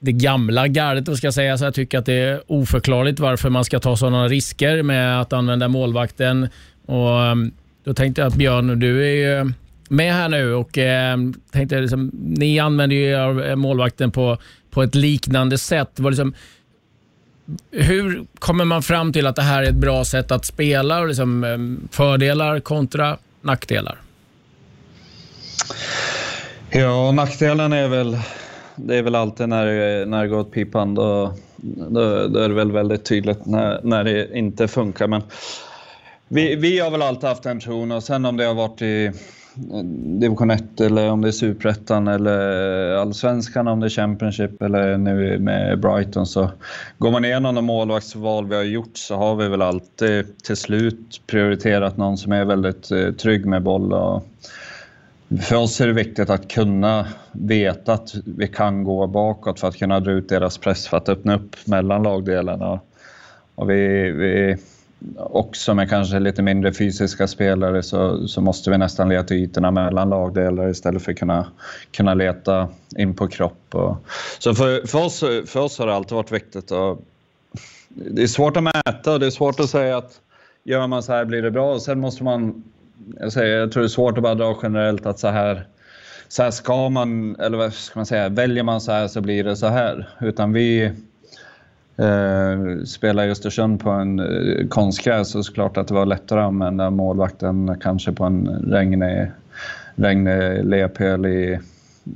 det gamla gardet, ska jag säga. Så jag tycker att det är oförklarligt varför man ska ta sådana risker med att använda målvakten. Och ehm, Då tänkte jag att Björn, du är ju med här nu och eh, tänkte liksom, ni använder ju eh, målvakten på, på ett liknande sätt. Var liksom, hur kommer man fram till att det här är ett bra sätt att spela? Och liksom, ehm, fördelar kontra nackdelar? Ja, nackdelen är väl, det är väl alltid när, det- när det går åt pipan. Då, då, då är det väl väldigt tydligt när, när det inte funkar. Men vi, vi har väl alltid haft den tron och sen om det har varit i division 1 eller om det är superettan eller allsvenskan, om det är Championship eller nu med Brighton så går man igenom de målvaktsval vi har gjort så har vi väl alltid till slut prioriterat någon som är väldigt eh, trygg med boll och för oss är det viktigt att kunna veta att vi kan gå bakåt för att kunna dra ut deras press för att öppna upp mellan lagdelarna. Och vi, vi också med kanske lite mindre fysiska spelare så, så måste vi nästan leta ytorna mellan lagdelar istället för att kunna, kunna leta in på kropp. Och, så för, för, oss, för oss har det alltid varit viktigt. Och, det är svårt att mäta och det är svårt att säga att gör man så här blir det bra. Och sen måste man jag, säger, jag tror det är svårt att bara dra generellt att så här, så här ska man, eller vad ska man säga, väljer man så här så blir det så här. Utan vi eh, spelar i Östersund på en eh, konstgräs så såklart att det var lättare att använda målvakten kanske på en regnig, regnig lepöl i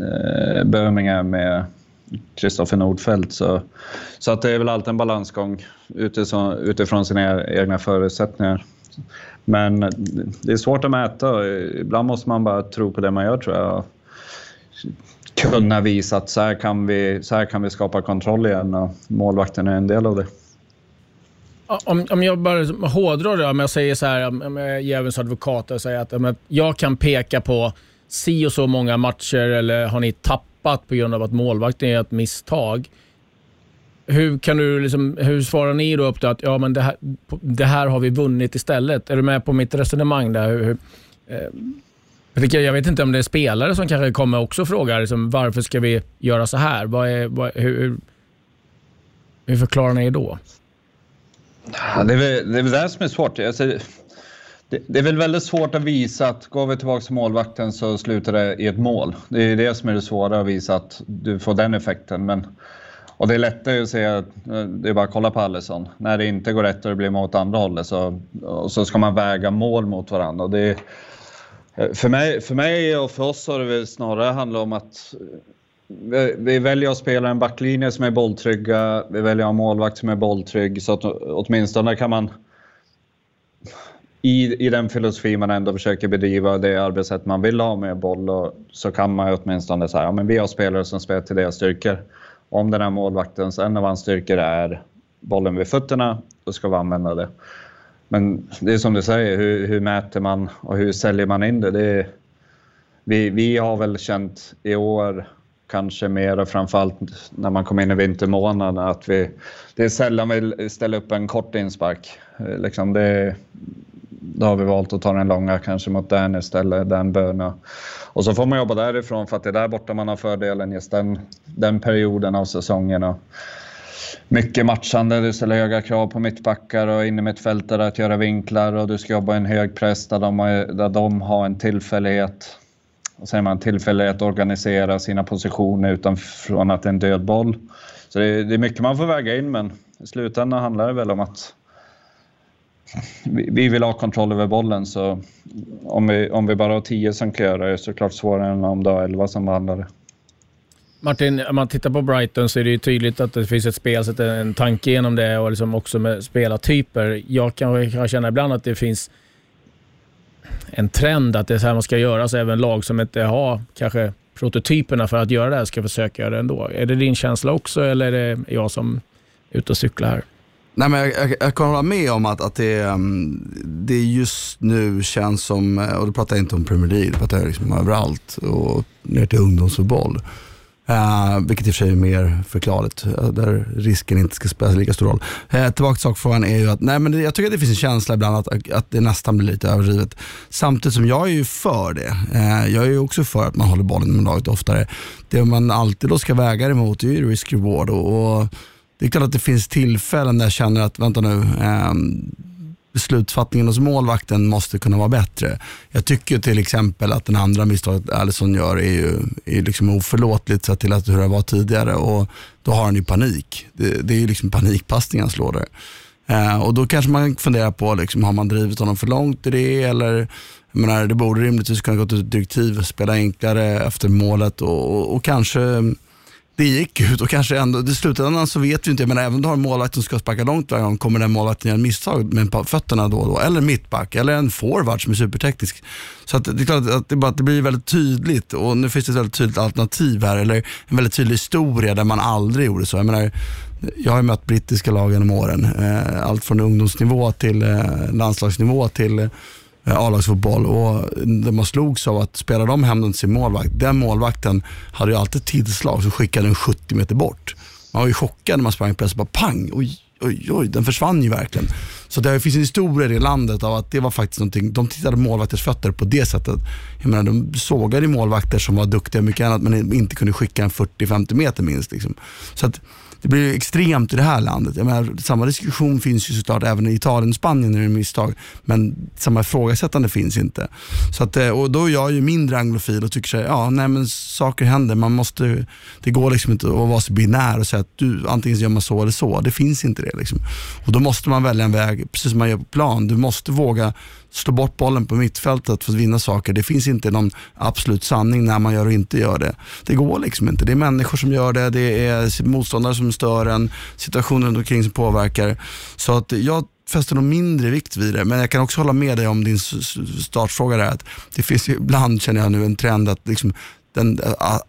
eh, Birmingham med Kristoffer Nordfeldt. Så, så att det är väl alltid en balansgång utifrån, utifrån sina e-, egna förutsättningar. Men det är svårt att mäta. Ibland måste man bara tro på det man gör tror jag. Kunna visa att så här kan vi, så här kan vi skapa kontroll igen och målvakten är en del av det. Om, om jag bara hårdrar det, om jag säger så här, om jag är djävulens advokat och säger att om jag kan peka på si och så många matcher eller har ni tappat på grund av att målvakten är ett misstag. Hur, kan du liksom, hur svarar ni då upp till att ja, men det, här, det här har vi vunnit istället? Är du med på mitt resonemang där? Hur, hur, eh, jag, vet inte om det är spelare som kanske kommer också och frågar liksom, varför ska vi göra så här? Vad är, vad, hur, hur, hur förklarar ni då? Ja, det, är väl, det är väl det som är svårt. Alltså, det, det är väl väldigt svårt att visa att går vi tillbaka till målvakten så slutar det i ett mål. Det är det som är det svåra att visa att du får den effekten. Men, och det är lättare att säga, det är bara att kolla på Allison. När det inte går rätt och det blir mot andra hållet så, så ska man väga mål mot varandra. Och det, för, mig, för mig och för oss har det väl snarare handlat om att vi, vi väljer att spela en backlinje som är bolltrygga, vi väljer att ha en målvakt som är bolltrygg så att åtminstone kan man i, i den filosofi man ändå försöker bedriva det arbetssätt man vill ha med boll och, så kan man åtminstone säga ja, men vi har spelare som spelar till deras styrkor. Om den här målvaktens en av hans styrkor är bollen vid fötterna, då ska vi använda det. Men det är som du säger, hur, hur mäter man och hur säljer man in det? det är, vi, vi har väl känt i år kanske mer och framförallt när man kommer in i vintermånaderna att vi, det är sällan vi ställer upp en kort inspark. Eh, liksom det, då har vi valt att ta den långa kanske mot den istället, den böna. Och så får man jobba därifrån för att det är där borta man har fördelen just den, den perioden av säsongen. Och mycket matchande, du ställer höga krav på mittbackar och innermittfältare att göra vinklar och du ska jobba i en hög press där de har, där de har en tillfällighet Och sen är man, tillfällighet att organisera sina positioner utifrån att det är en död boll. Så det är, det är mycket man får väga in men i slutändan handlar det väl om att vi vill ha kontroll över bollen så om vi, om vi bara har tio som kan göra det är det såklart svårare än om du har elva som behandlar det. Martin, om man tittar på Brighton så är det ju tydligt att det finns ett spelsätt, en tanke genom det och liksom också med spelartyper. Jag kan, kan känna ibland att det finns en trend att det är så här man ska göra, så även lag som inte har kanske prototyperna för att göra det här ska försöka göra det ändå. Är det din känsla också eller är det jag som är ute och cyklar här? Nej, men jag, jag, jag kan hålla med om att, att det, mm, det just nu känns som, och då pratar jag inte om Premier League, det pratar jag liksom överallt och ner till ungdomsfotboll. Uh, vilket i och för sig är mer förklarligt, uh, där risken inte ska spela lika stor roll. Uh, tillbaka till sakfrågan är ju att, nej men det, jag tycker att det finns en känsla ibland att, att det nästan blir lite överdrivet. Samtidigt som jag är ju för det. Uh, jag är ju också för att man håller bollen med laget oftare. Det man alltid då ska väga det mot är ju risk-reward och, och det är klart att det finns tillfällen där jag känner att, vänta nu, ehm, beslutsfattningen hos målvakten måste kunna vara bättre. Jag tycker till exempel att den andra misstaget Alisson gör är ju är liksom oförlåtligt sett till att hur det var tidigare och då har han ju panik. Det, det är ju liksom panikpassning han slår där. Eh, och då kanske man funderar på, liksom, har man drivit honom för långt i det eller jag menar, det borde rimligtvis kunna gå ut direktiv, spela enklare efter målet och, och, och kanske det gick ut och kanske ändå, i slutändan så vet vi inte, men även om du har en målvakt som ska sparka långt varje gång, kommer den målvakten göra misstag med fötterna då och då? Eller mittback, eller en forward som är superteknisk. Så att det är klart att det, bara, det blir väldigt tydligt och nu finns det ett väldigt tydligt alternativ här, eller en väldigt tydlig historia där man aldrig gjorde så. Jag menar, jag har mött brittiska lag genom åren, eh, allt från ungdomsnivå till eh, landslagsnivå till eh, Eh, A-lagsfotboll och man slogs av att spela de hem sin målvakt, den målvakten hade ju alltid tidslag som skickade den 70 meter bort. Man var ju chockad när man sprang och bara pang, oj, oj, oj, den försvann ju verkligen. Så det finns en historia i det landet av att det var faktiskt någonting, de tittade målvakters fötter på det sättet. Jag menar, de sågade målvakter som var duktiga mycket annat men inte kunde skicka en 40-50 meter minst. Liksom. Så att det blir extremt i det här landet. Jag menar, samma diskussion finns ju såklart även i Italien och Spanien när det är misstag. Men samma ifrågasättande finns inte. Så att, eh, och då är jag ju mindre anglofil och tycker så här, ja nej men saker händer. Man måste, det går liksom inte att vara så binär och säga att du, antingen gör man så eller så. Det finns inte det. Liksom. Och då måste man välja en väg, precis som man gör på plan. Du måste våga slå bort bollen på mittfältet för att vinna saker. Det finns inte någon absolut sanning när man gör och inte gör det. Det går liksom inte. Det är människor som gör det, det är motståndare som stör en, situationen runt omkring som påverkar. Så att jag fäster nog mindre vikt vid det. Men jag kan också hålla med dig om din startfråga där. Att det finns ju, ibland känner jag nu en trend att liksom, den,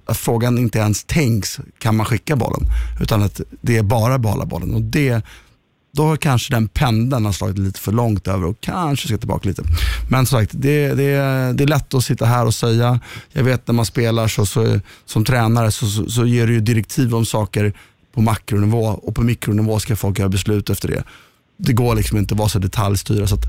att frågan inte ens tänks, kan man skicka bollen? Utan att det är bara behålla bollen. Och det då har kanske den pendeln har slagit lite för långt över och kanske ska tillbaka lite. Men som sagt, det, det, det är lätt att sitta här och säga. Jag vet när man spelar så, så som tränare så, så, så ger du ju direktiv om saker på makronivå och på mikronivå ska folk göra beslut efter det. Det går liksom inte att vara så detaljstyrd. Så att,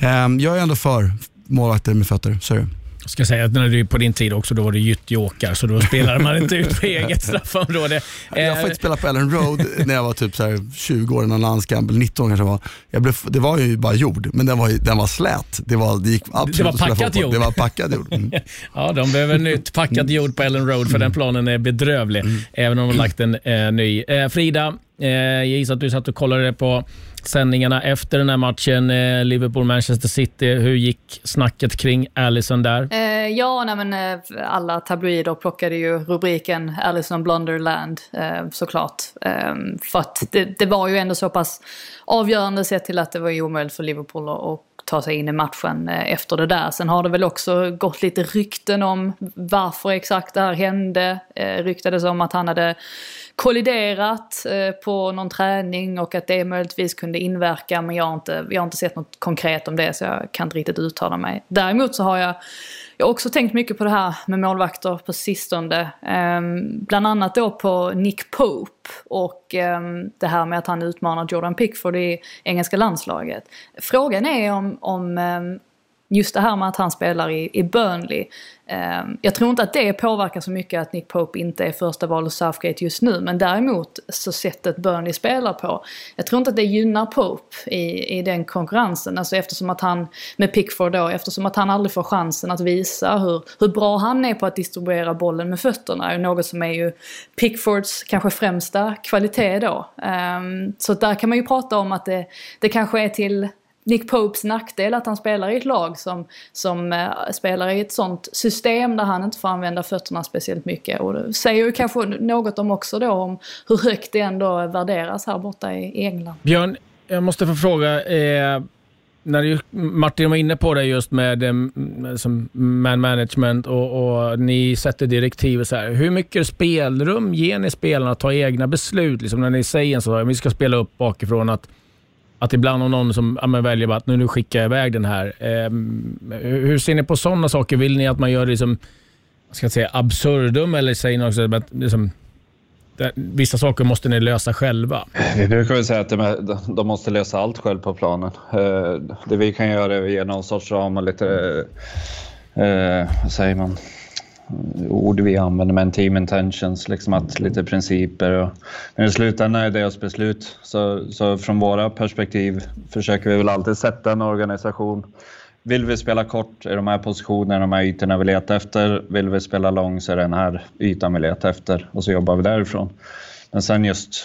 eh, jag är ändå för målvakter med fötter, så är det. Jag ska säga att när du på din tid också, då var det gyttjåkar, så då spelade man inte ut på eget [LAUGHS] straffområde. Jag faktiskt spelat på Ellen Road när jag var typ så 20 år, någon landskamp, eller 19 kanske var. Jag blev, det var ju bara jord, men den var, den var slät. Det, var, det gick absolut det var packat jord. Det var packat jord. Mm. [LAUGHS] ja, de behöver nytt packat jord på Ellen Road, för den planen är bedrövlig, mm. även om de har lagt en eh, ny. Eh, Frida, eh, jag gissar att du satt och kollade på sändningarna efter den här matchen, eh, Liverpool-Manchester City. Hur gick snacket kring Allison där? Eh, ja, nej, men, eh, alla tabloider plockade ju rubriken Allison Blunderland eh, såklart. Eh, för att det, det, var ju ändå så pass avgörande sett till att det var omöjligt för Liverpool att ta sig in i matchen eh, efter det där. Sen har det väl också gått lite rykten om varför exakt det här hände. Eh, ryktades om att han hade kolliderat eh, på någon träning och att det möjligtvis kunde inverka men jag har, inte, jag har inte sett något konkret om det så jag kan inte riktigt uttala mig. Däremot så har jag jag har också tänkt mycket på det här med målvakter på sistone. Ehm, bland annat då på Nick Pope och ehm, det här med att han utmanar Jordan Pickford i engelska landslaget. Frågan är om, om ehm, just det här med att han spelar i, i Burnley. Eh, jag tror inte att det påverkar så mycket att Nick Pope inte är första val hos Southgate just nu. Men däremot så sättet Burnley spelar på. Jag tror inte att det gynnar Pope i, i den konkurrensen. Alltså eftersom att han, med Pickford då, eftersom att han aldrig får chansen att visa hur, hur bra han är på att distribuera bollen med fötterna. Något som är ju Pickfords kanske främsta kvalitet då. Eh, så där kan man ju prata om att det, det kanske är till Nick Popes nackdel att han spelar i ett lag som, som eh, spelar i ett sånt system där han inte får använda fötterna speciellt mycket. Och det säger ju kanske något om också då om hur högt det ändå värderas här borta i, i England. Björn, jag måste få fråga. Eh, när du, Martin var inne på det just med eh, som man management och, och, ni sätter direktiv. och Så här. Hur mycket spelrum ger ni spelarna att ta egna beslut? Liksom när ni säger så här, vi ska spela upp bakifrån att att ibland om någon som ja, väljer att nu, nu skickar jag iväg den här. Eh, hur ser ni på sådana saker? Vill ni att man gör det liksom, ska säga absurdum eller säger ni också att liksom, vissa saker måste ni lösa själva? Vi brukar väl säga att de måste lösa allt själv på planen. Eh, det vi kan göra är att ge någon sorts ram och lite, eh, vad säger man, ord vi använder, men team intentions, liksom att lite principer. Och, men i slutändan är det deras beslut. Så, så från våra perspektiv försöker vi väl alltid sätta en organisation. Vill vi spela kort i de här positionerna, de här ytorna vi letar efter. Vill vi spela lång så är det den här ytan vi letar efter och så jobbar vi därifrån. Men sen just,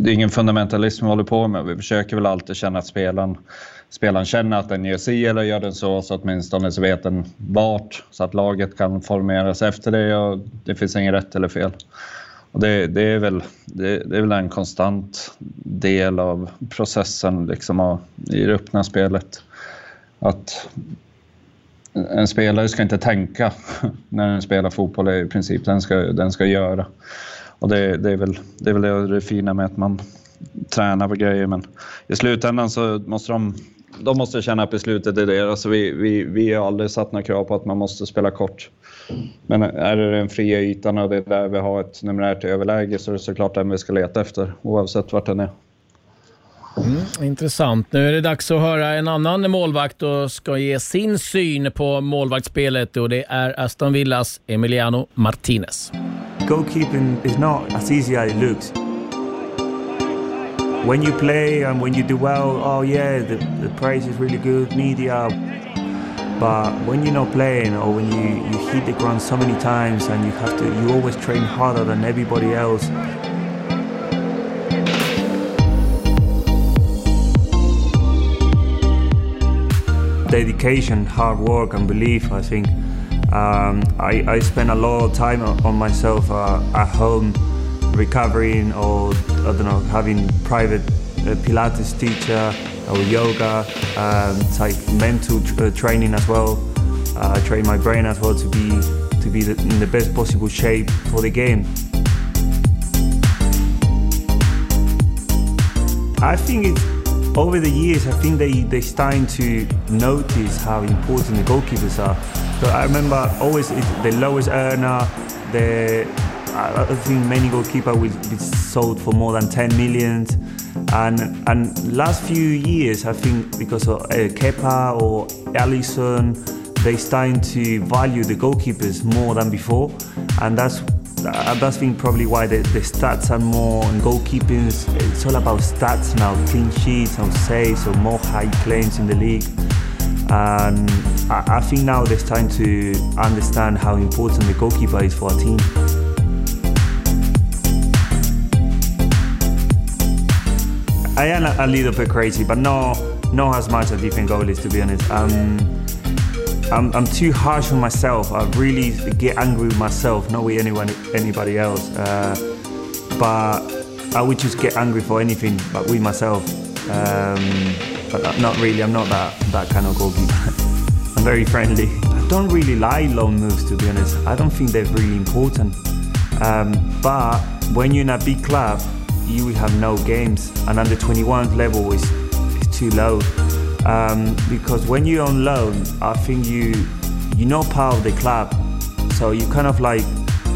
det är ingen fundamentalism vi håller på med. Vi försöker väl alltid känna att spelaren, spelaren känner att den gör si eller gör den så, så åtminstone så vet den vart, så att laget kan formeras efter det och det finns inget rätt eller fel. Och det, det, är väl, det, det, är väl en konstant del av processen liksom, i det öppna spelet. Att en spelare ska inte tänka [LAUGHS] när den spelar fotboll i princip, den ska, den ska göra. Och det, det, är väl, det är väl det fina med att man tränar på grejer. Men i slutändan så måste de, de måste känna att beslutet är deras. Alltså vi, vi, vi har aldrig satt några krav på att man måste spela kort. Men är det den fria ytan och det är där vi har ett numerärt överläge så är det såklart den vi ska leta efter oavsett vart den är. Mm, intressant. Nu är det dags att höra en annan målvakt och ska ge sin syn på målvaktsspelet och det är Aston Villas Emiliano Martinez. goalkeeping is not as easy as it looks. When you play and when you do well, oh yeah, the, the praise is really good, media. But when you're not playing or when you, you hit the ground so many times and you have to, you always train harder than everybody else. Dedication, hard work and belief, I think um, I, I spend a lot of time on myself uh, at home, recovering or I don't know, having private uh, Pilates teacher or yoga. Um, like mental uh, training as well. Uh, I train my brain as well to be to be the, in the best possible shape for the game. I think it's over the years, I think they, they're starting to notice how important the goalkeepers are. So I remember always the lowest earner, the I think many goalkeeper will be sold for more than 10 million. And and last few years, I think because of uh, Kepa or Allison, they starting to value the goalkeepers more than before, and that's that's been probably why the, the stats are more in goalkeeping. It's all about stats now, clean sheets, saves, or more high claims in the league. And I, I think now there's time to understand how important the goalkeeper is for a team. I am a, a little bit crazy, but no, not as much as you different goalies, to be honest. Um, I'm, I'm too harsh on myself. I really get angry with myself, not with anyone, anybody else. Uh, but I would just get angry for anything, but with myself. Um, but not really. I'm not that that kind of goalkeeper. [LAUGHS] I'm very friendly. I don't really like long moves, to be honest. I don't think they're really important. Um, but when you're in a big club, you have no games, and under 21 level is is too low. Um, because when you're on loan, I think you you're not part of the club, so you kind of like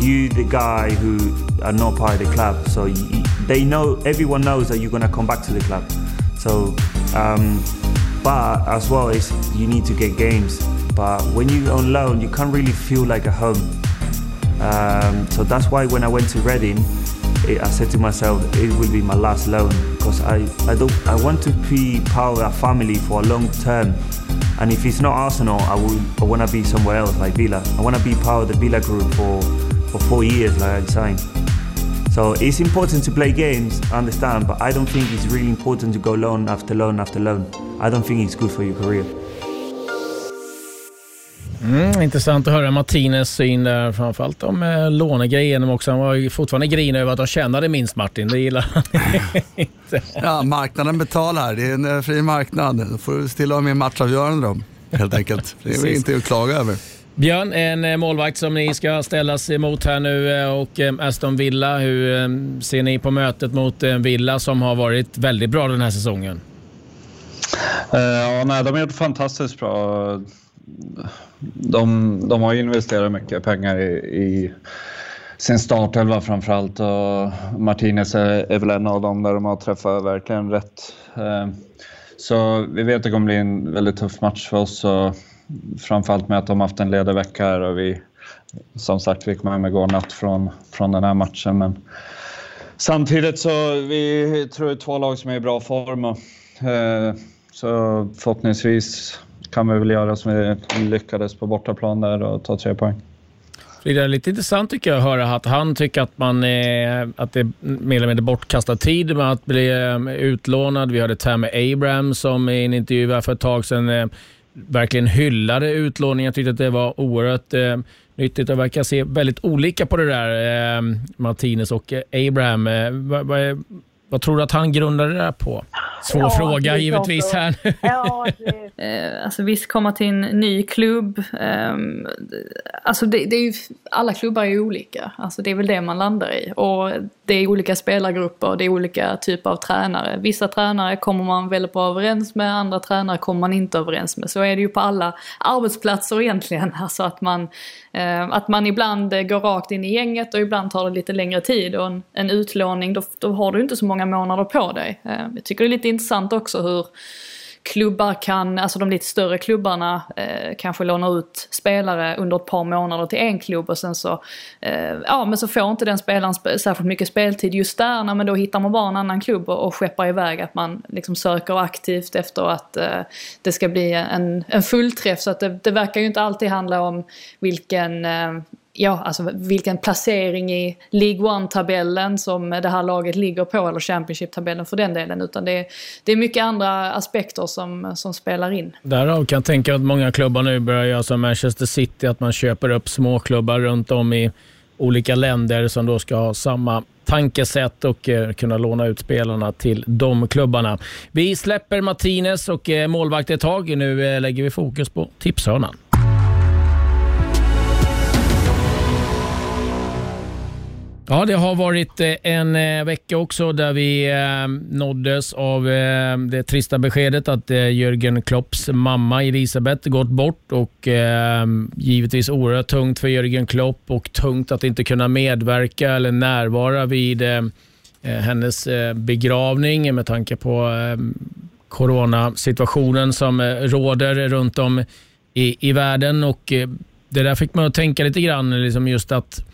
you the guy who are not part of the club. So you, they know everyone knows that you're gonna come back to the club. So, um, but as well as you need to get games. But when you're on loan, you can't really feel like a home. Um, so that's why when I went to Reading, I said to myself, it will be my last loan because I, I don't I want to be part of family for a long term. And if it's not Arsenal, I I want to be somewhere else like Villa. I want to be part of the Villa group for for four years like I signed. So it's important to play games, I understand, but I don't think it's really important to go loan after loan after loan. I don't think it's good for your career. Mm, intressant att höra Martinez syn där, framförallt om eh, lånegrejen också. Han var ju fortfarande grin över att han tjänade minst Martin, det gillar han [LAUGHS] inte. Ja, marknaden betalar, det är en eh, fri marknad. Då får du se till att ha med matchavgörande då, helt enkelt. Det är inte att klaga över. Björn, en eh, målvakt som ni ska ställas emot här nu och Aston Villa. Hur ser ni på mötet mot Villa som har varit väldigt bra den här säsongen? Ja, nej, de har gjort fantastiskt bra. De, de har investerat mycket pengar i, i sin startelva framförallt och Martinez är, är väl en av dem där de har träffat verkligen rätt. Eh, så vi vet att det kommer bli en väldigt tuff match för oss. Och framförallt med att de haft en ledig vecka här och vi, som sagt fick med mig natt från, från den här matchen. Men samtidigt så vi tror det är två lag som är i bra form. Och, eh, så förhoppningsvis kan vi väl göra som vi lyckades på bortaplan där och ta tre poäng. Det är lite intressant tycker jag att höra att han tycker att, man är, att det är mer eller mindre bortkastad tid med att bli ehm, utlånad. Vi hörde Tammy Abraham som i en intervju för ett tag sedan eh, verkligen hyllade utlåningen. Jag tyckte att det var oerhört eh, nyttigt. Jag verkar se väldigt olika på det där, eh, Martinez och Abraham. Eh, vad, vad, vad tror du att han grundade det där på? Svår ja, fråga givetvis här. Ja, [LAUGHS] eh, alltså visst, komma till en ny klubb. Eh, alltså det, det, är ju, alla klubbar är olika. Alltså det är väl det man landar i. Och det är olika spelargrupper, det är olika typer av tränare. Vissa tränare kommer man väldigt bra överens med, andra tränare kommer man inte överens med. Så är det ju på alla arbetsplatser egentligen. [LAUGHS] Alltså att man, eh, att man ibland går rakt in i gänget och ibland tar det lite längre tid. Och en, en utlåning, då, då har du inte så många månader på dig. Eh, jag tycker det är lite intressant också hur klubbar kan, alltså de lite större klubbarna eh, kanske lånar ut spelare under ett par månader till en klubb och sen så, eh, ja men så får inte den spelaren sp särskilt mycket speltid just där, nej, men då hittar man bara en annan klubb och, och skeppar iväg att man liksom söker aktivt efter att eh, det ska bli en, en fullträff så att det, det verkar ju inte alltid handla om vilken eh, ja, alltså vilken placering i League One-tabellen som det här laget ligger på, eller Championship-tabellen för den delen. Utan det är, det är mycket andra aspekter som, som spelar in. Därav kan jag tänka att många klubbar nu börjar göra som Manchester City, att man köper upp småklubbar runt om i olika länder som då ska ha samma tankesätt och eh, kunna låna ut spelarna till de klubbarna. Vi släpper Martinez och eh, målvakt ett tag. Nu eh, lägger vi fokus på tipshörnan. Ja, det har varit eh, en eh, vecka också där vi eh, nåddes av det trista beskedet att Jörgen Klopps mamma Elisabeth gått bort och givetvis oerhört tungt för Jörgen Klopp och tungt att inte kunna medverka eller närvara vid hennes begravning med tanke på coronasituationen som råder runt om i, i världen. Och det där fick man att tänka lite grann, liksom just att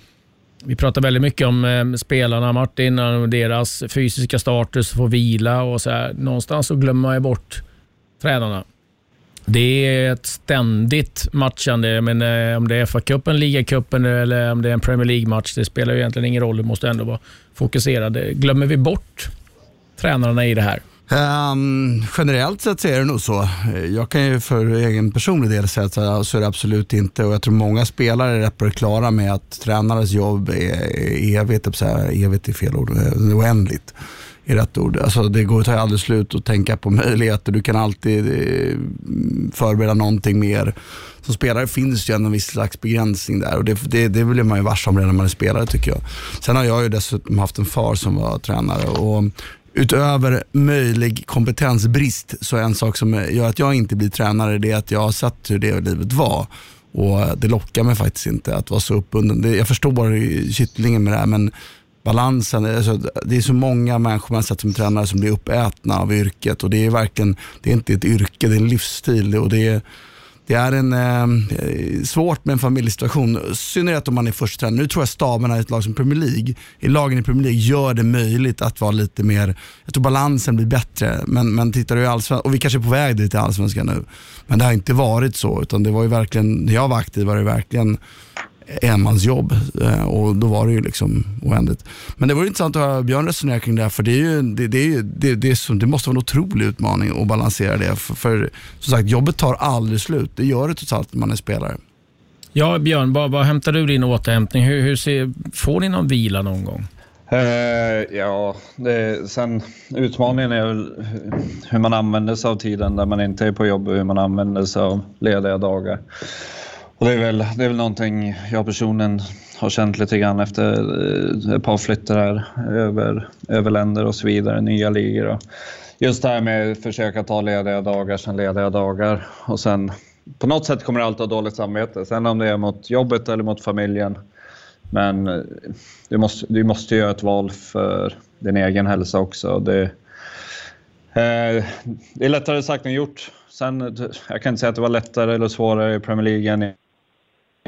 vi pratar väldigt mycket om eh, spelarna, Martin, och deras fysiska status, få vila och så här. Någonstans så glömmer man ju bort tränarna. Det är ett ständigt matchande, men eh, om det är FA-cupen, ligacupen eller om det är en Premier League-match, det spelar ju egentligen ingen roll. Du måste ändå vara fokuserad. Glömmer vi bort tränarna i det här? Um, generellt sett så är det nog så. Jag kan ju för egen personlig del säga att eh, så är det absolut inte och jag tror många spelare är rätt på det klara med att tränarens jobb är evigt, evigt är fel ord, eh, oändligt är rätt ord. Alltså det går att ta aldrig slut att tänka på möjligheter. Du kan alltid eh, förbereda någonting mer. Som spelare finns ju en viss slags begränsning där och det, det, det blir man ju varse om redan när man är spelare tycker jag. Sen har jag ju dessutom haft en far som var tränare och utöver möjlig kompetensbrist så är en sak som gör att jag inte blir tränare det är att jag har sett hur det livet var. Och Det lockar mig faktiskt inte att vara så uppbunden. Jag förstår kittlingen med det här men balansen, alltså, det är så många människor man sett som tränare som blir uppätna av yrket och det är verkligen, det är inte ett yrke, det är en livsstil. Och det är, det är en, ehm, eh, svårt med en familjesituation, i synnerhet om man är först tränare. Nu tror jag staberna i ett lag som Premier League, i lagen i Premier League gör det möjligt att vara lite mer, jag tror balansen blir bättre. Men, men tittar du i allsvenskan, och vi kanske är på väg dit i allsvenskan nu, men det har inte varit så. Utan det var ju verkligen, när jag var aktiv var det verkligen enmansjobb eh, och då var det ju liksom oändligt. Men det vore intressant att höra Björn resonera kring det här för det, är ju, det, det, är, det, det, är så, det måste vara en otrolig utmaning att balansera det. För, för som sagt, jobbet tar aldrig slut. Det gör det trots allt när man är spelare. Ja, Björn, vad, vad hämtar du din återhämtning? Hur, hur ser, får ni någon vila någon gång? Uh, ja, det, sen utmaningen är väl hur man använder sig av tiden där man inte är på jobb och hur man använder sig av lediga dagar. Och det, är väl, det är väl någonting jag personligen har känt lite grann efter eh, ett par flyttar här över, över länder och så vidare, nya ligor. Och just det här med att försöka ta lediga dagar, sen lediga dagar och sen på något sätt kommer det alltid ha dåligt samvete. Sen om det är mot jobbet eller mot familjen. Men eh, du måste, du måste göra ett val för din egen hälsa också. Det, eh, det är lättare sagt än gjort. Sen, eh, jag kan inte säga att det var lättare eller svårare i Premier League än i,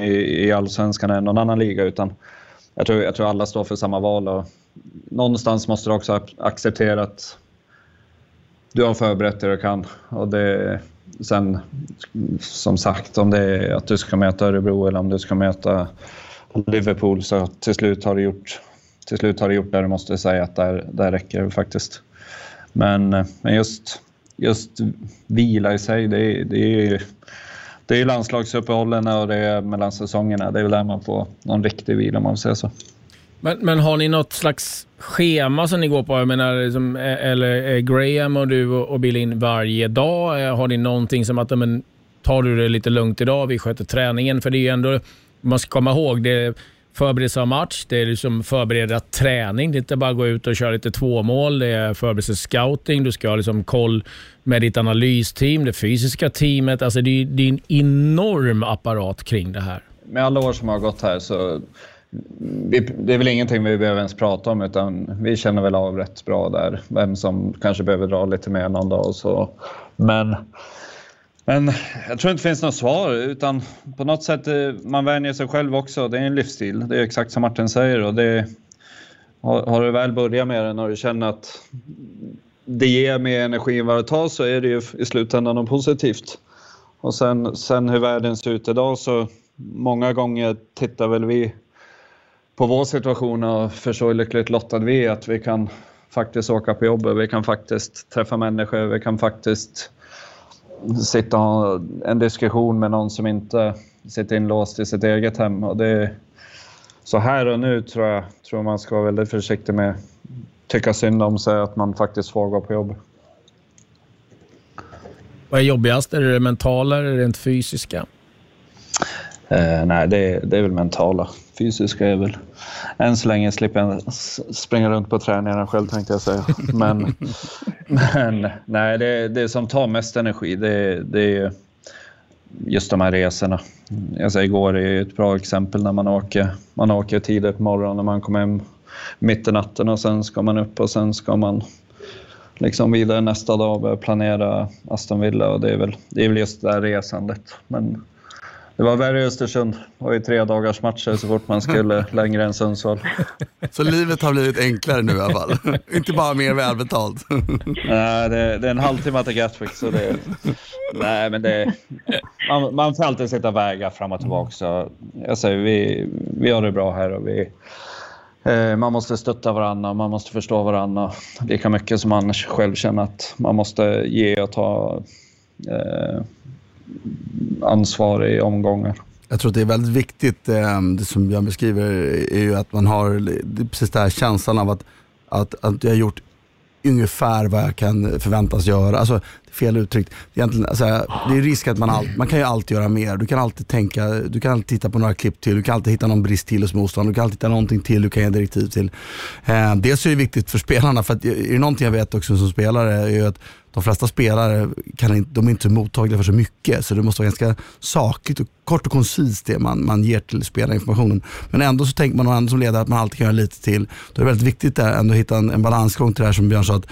i allsvenskan än någon annan liga. Utan jag tror, jag tror alla står för samma val. Och någonstans måste du också acceptera att du har förberett det du kan. Och det, sen, som sagt, om det är att du ska möta Örebro eller om du ska möta Liverpool så till slut har du gjort, till slut har du gjort det du måste säga att där, där räcker det faktiskt. Men, eh, men just, just vila i sig, det, det är det är landslagsuppehållen och det är mellan säsongerna. Det är väl där man får någon riktig vila om man säger så. Men, men har ni något slags schema som ni går på? Jag menar, liksom, eller är Graham och du och Bill in varje dag? Har ni någonting som att, men, tar du det lite lugnt idag, vi sköter träningen? För det är ju ändå, man ska komma ihåg, det förberedelse av match, det är liksom förbereda träning. Det är inte bara att gå ut och köra lite tvåmål. Det är förberedelse scouting. Du ska ha liksom koll med ditt analysteam, det fysiska teamet. Alltså det är, det är en enorm apparat kring det här. Med alla år som har gått här så det är väl ingenting vi behöver ens prata om utan vi känner väl av rätt bra där vem som kanske behöver dra lite mer någon dag och så. Men, men jag tror inte det finns något svar utan på något sätt eh, man vänjer sig själv också. Det är en livsstil. Det är exakt som Martin säger och det har, har du väl börjat med det och du känner att det ger mer energi än vad det tar så är det ju i slutändan något positivt. Och sen, sen hur världen ser ut idag så många gånger tittar väl vi på vår situation och för så lyckligt lottade vi är att vi kan faktiskt åka på jobbet, vi kan faktiskt träffa människor, vi kan faktiskt sitta och ha en diskussion med någon som inte sitter inlåst i sitt eget hem. Och det, så här och nu tror jag tror man ska vara väldigt försiktig med att tycka synd om sig, att man faktiskt får gå på jobb. Vad är jobbigast? Är det det mentala eller det rent fysiska? Eh, nej, det, det är väl mentala. Fysiska är väl... Än så länge slipper jag springa runt på träningarna själv tänkte jag säga. Men, [LAUGHS] men nej, det, det som tar mest energi det, det är just de här resorna. Alltså, igår är ett bra exempel när man åker, man åker tidigt på morgonen när man kommer hem mitt i natten och sen ska man upp och sen ska man liksom vidare nästa dag och börja planera Aston Villa och det är väl, det är väl just det där resandet. Men det var värre i Östersund. Det var ju tre dagars matcher så fort man skulle [LAUGHS] längre än Sundsvall. Så livet har blivit enklare nu i alla fall? [LAUGHS] Inte bara mer välbetalt? [LAUGHS] nej, det, det, är en halvtimme till Gatwick. Så det, nej, men det, man, man får alltid sitta och väga fram och tillbaka. Så jag säger, vi, vi har det bra här och vi, eh, man måste stötta varandra, man måste förstå varandra lika mycket som man själv känner att man måste ge och ta. Eh, ansvar i omgångar. Jag tror att det är väldigt viktigt, eh, det som Björn beskriver, är ju att man har precis den här känslan av att, att, att jag har gjort ungefär vad jag kan förväntas göra. Alltså, fel uttryckt. Egentligen, alltså, det är risk att man, all, man kan ju alltid göra mer. Du kan alltid tänka, du kan alltid titta på några klipp till, du kan alltid hitta någon brist till hos motståndaren, du kan alltid hitta någonting till du kan ge direktiv till. Eh, dels är det viktigt för spelarna, för att, är det någonting jag vet också som spelare är ju att de flesta spelare kan de är inte mottagliga för så mycket, så det måste vara ganska sakligt och kort och koncist det man, man ger till spelarinformationen. Men ändå så tänker man ändå som ledare att man alltid kan göra lite till. Då är det väldigt viktigt att ändå hitta en, en balansgång till det här som Björn sa, att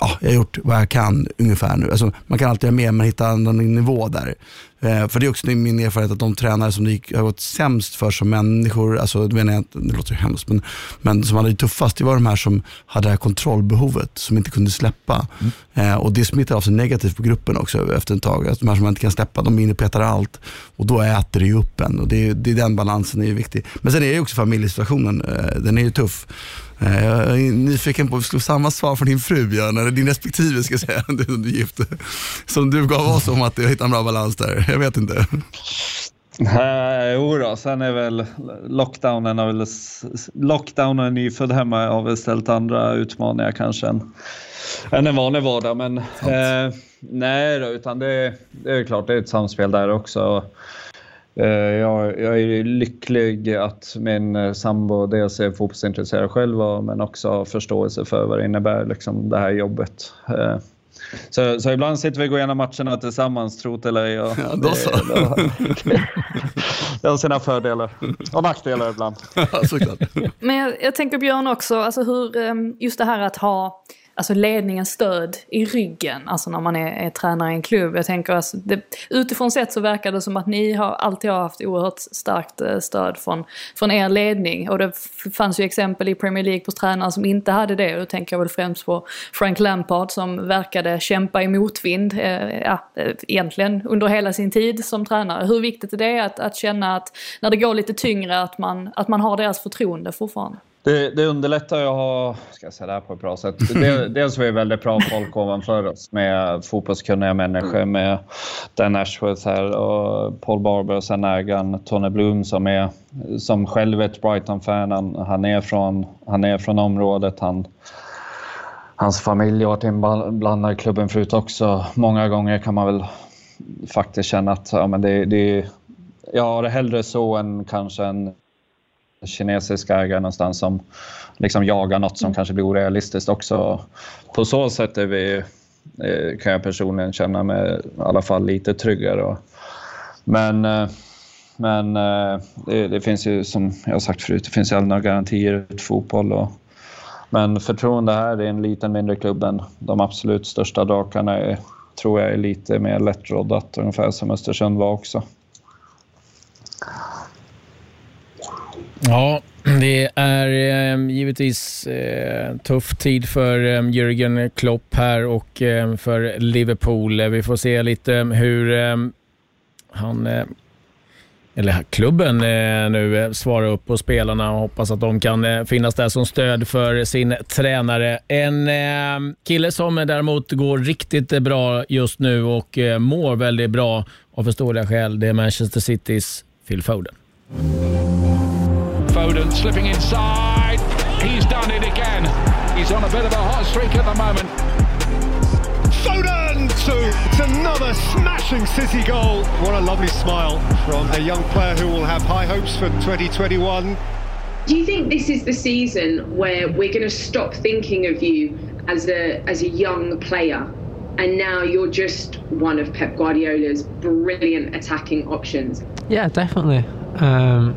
ja, jag har gjort vad jag kan ungefär nu. Alltså, man kan alltid göra mer men hitta en annan nivå där. Eh, för det är också min erfarenhet att de tränare som det gick, har gått sämst för som människor, alltså, det, menar jag, det låter ju hemskt, men, men som hade det tuffast, det var de här som hade det här kontrollbehovet, som inte kunde släppa. Mm. Eh, och det smittar av sig negativt på gruppen också efter ett tag. Alltså, de här som man inte kan släppa, de innepetar allt och då äter det ju upp en. Och det, det, den balansen är viktig. Men sen är det också familjesituationen, eh, den är ju tuff. Eh, jag är nyfiken på, vi skulle samma svar från din fru Björn, eller din respektive ska jag säga, [LAUGHS] du, du är gift. Som du gav oss om att jag hittade en bra balans där. Jag vet inte. Nej, jodå, sen är väl lockdownen, har väl, lockdownen nyfödd hemma har väl ställt andra utmaningar kanske än, än en vanlig vardag. Men eh, nej då, utan det, det är klart det är ett samspel där också. Eh, jag, jag, är lycklig att min eh, sambo dels är fotbollsintresserad själv men också har förståelse för vad det innebär, liksom, det här jobbet. Eh, så, så ibland sitter vi och går igenom matcherna tillsammans, tro eller ej. Ja, då så. Det, det har sina fördelar och nackdelar ibland. Ja, såklart. Men jag, jag tänker Björn också, alltså hur, just det här att ha alltså ledningens stöd i ryggen, alltså när man är, är tränare i en klubb. Jag tänker alltså, det, utifrån sett så verkar det som att ni har alltid har haft oerhört starkt eh, stöd från, från er ledning. Och det fanns ju exempel i Premier League på tränare som inte hade det. Och då tänker jag väl främst på Frank Lampard som verkade kämpa i motvind, eh, ja, eh, egentligen under hela sin tid som tränare. Hur viktigt är det att, att känna att när det går lite tyngre att man, att man har deras förtroende fortfarande? Det, det underlättar ju att ha, ska jag säga det här på ett bra sätt. Det, [LAUGHS] dels har vi väldigt bra folk ovanför oss med fotbollskunniga människor med Dan Ashworth här och Paul Barber och sen ägaren Tony Bloom som är som själv är ett Brighton-fan. Han, han, är från, han är från området. Han, hans familj har varit inblandad i klubben förut också. Många gånger kan man väl faktiskt känna att ja, men det, det, jag har det hellre så än kanske en kinesisk ägare någonstans som liksom jagar något som mm. kanske blir orealistiskt också. På så sätt är vi, eh, kan jag personligen känna mig i alla fall lite tryggare. Men, eh, men eh, det, det finns ju som jag har sagt förut, det finns ju aldrig några garantier i fotboll. Och, men förtroende här är en liten mindre klubb än de absolut största drakarna är, tror jag är lite mer lättroddat, ungefär som Östersund var också. Ja, det är eh, givetvis eh, tuff tid för eh, Jürgen Klopp här och eh, för Liverpool. Vi får se lite ehm, hur ehm, han, eh, eller klubben eh, nu eh, svarar upp på spelarna och hoppas att de kan finnas där som stöd för sin tränare. En ehm, kille som däremot går riktigt bra just nu och mår väldigt bra av förståeliga skäl, det är Manchester Citys Phil Foden. Foden slipping inside. He's done it again. He's on a bit of a hot streak at the moment. Foden to it's another smashing City goal. What a lovely smile from a young player who will have high hopes for 2021. Do you think this is the season where we're going to stop thinking of you as a as a young player and now you're just one of Pep Guardiola's brilliant attacking options? Yeah, definitely. Um,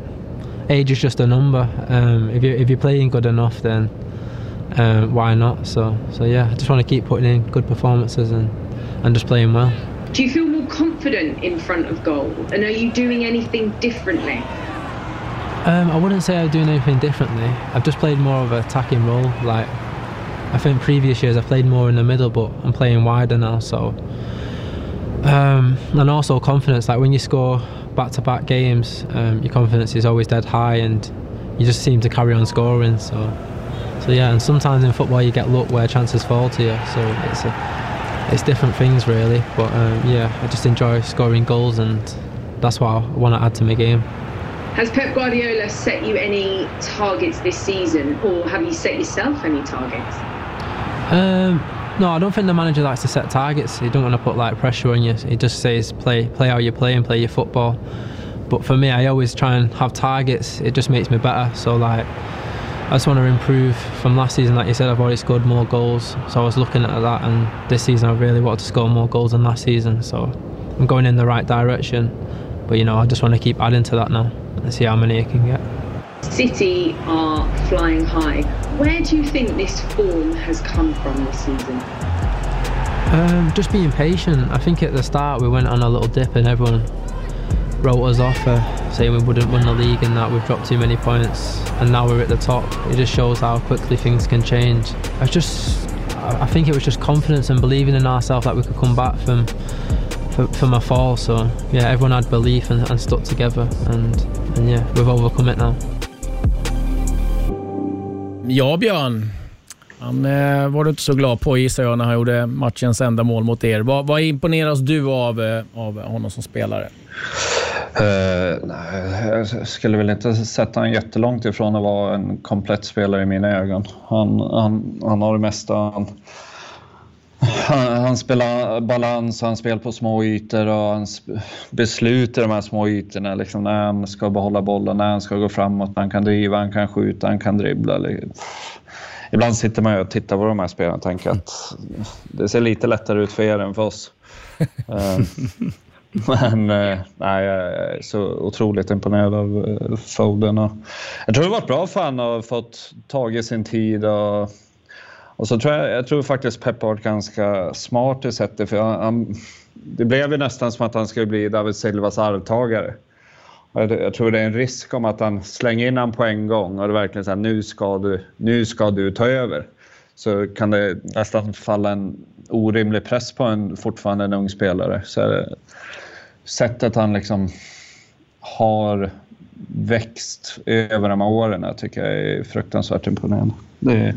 age is just a number. Um, if you if you're playing good enough, then um, why not? So so yeah, I just want to keep putting in good performances and and just playing well. Do you feel more confident in front of goal? And are you doing anything differently? Um, I wouldn't say I'm doing anything differently. I've just played more of an attacking role. Like I think previous years I played more in the middle, but I'm playing wider now. So um, and also confidence. Like when you score back-to-back games, um, your confidence is always dead high, and you just seem to carry on scoring. So, so yeah. And sometimes in football you get luck where chances fall to you. So it's a, it's different things really. But um, yeah, I just enjoy scoring goals, and that's what I want to add to my game. Has Pep Guardiola set you any targets this season, or have you set yourself any targets? Um, no, I don't think the manager likes to set targets. He don't want to put like pressure on you. He just says play, play how you play and play your football. But for me, I always try and have targets. It just makes me better. So like, I just want to improve from last season. Like you said, I've already scored more goals. So I was looking at that, and this season I really wanted to score more goals than last season. So I'm going in the right direction. But you know, I just want to keep adding to that now and see how many I can get. City are flying high. Where do you think this form has come from this season? Um, just being patient. I think at the start we went on a little dip and everyone wrote us off for saying we wouldn't win the league and that we've dropped too many points and now we're at the top. It just shows how quickly things can change. I just, I think it was just confidence and believing in ourselves that we could come back from from a fall. So yeah, everyone had belief and, and stuck together and, and yeah, we've overcome it now. Ja, Björn. Han eh, var du inte så glad på gissar jag när han gjorde matchens enda mål mot er. Vad, vad imponeras du av, eh, av honom som spelare? Uh, nej, jag skulle väl inte sätta honom jättelångt ifrån att vara en komplett spelare i mina ögon. Han, han, han har det mesta. Han, han, han spelar balans, han spelar på små ytor och hans beslut i de här små ytorna. Liksom när han ska behålla bollen, när han ska gå framåt, han kan driva, han kan skjuta, han kan dribbla. Ibland sitter man och tittar på de här spelarna och tänker att det ser lite lättare ut för er än för oss. [LAUGHS] Eh, men eh, nej, jag är så otroligt imponerad av eh, Foden. Jag tror det har varit bra för honom att ha fått tag i sin tid och och så tror jag, jag tror faktiskt Pep har varit ganska smart i sättet. För han, han, det blev ju nästan som att han skulle bli David Silvas arvtagare. Jag, jag tror det är en risk om att han slänger in han på en gång och det är verkligen säger nu ska du, nu ska du ta över. Så kan det nästan falla en orimlig press på en fortfarande en ung spelare. Så det, sättet han liksom har växt över de här åren jag tycker jag är fruktansvärt imponerande. Det är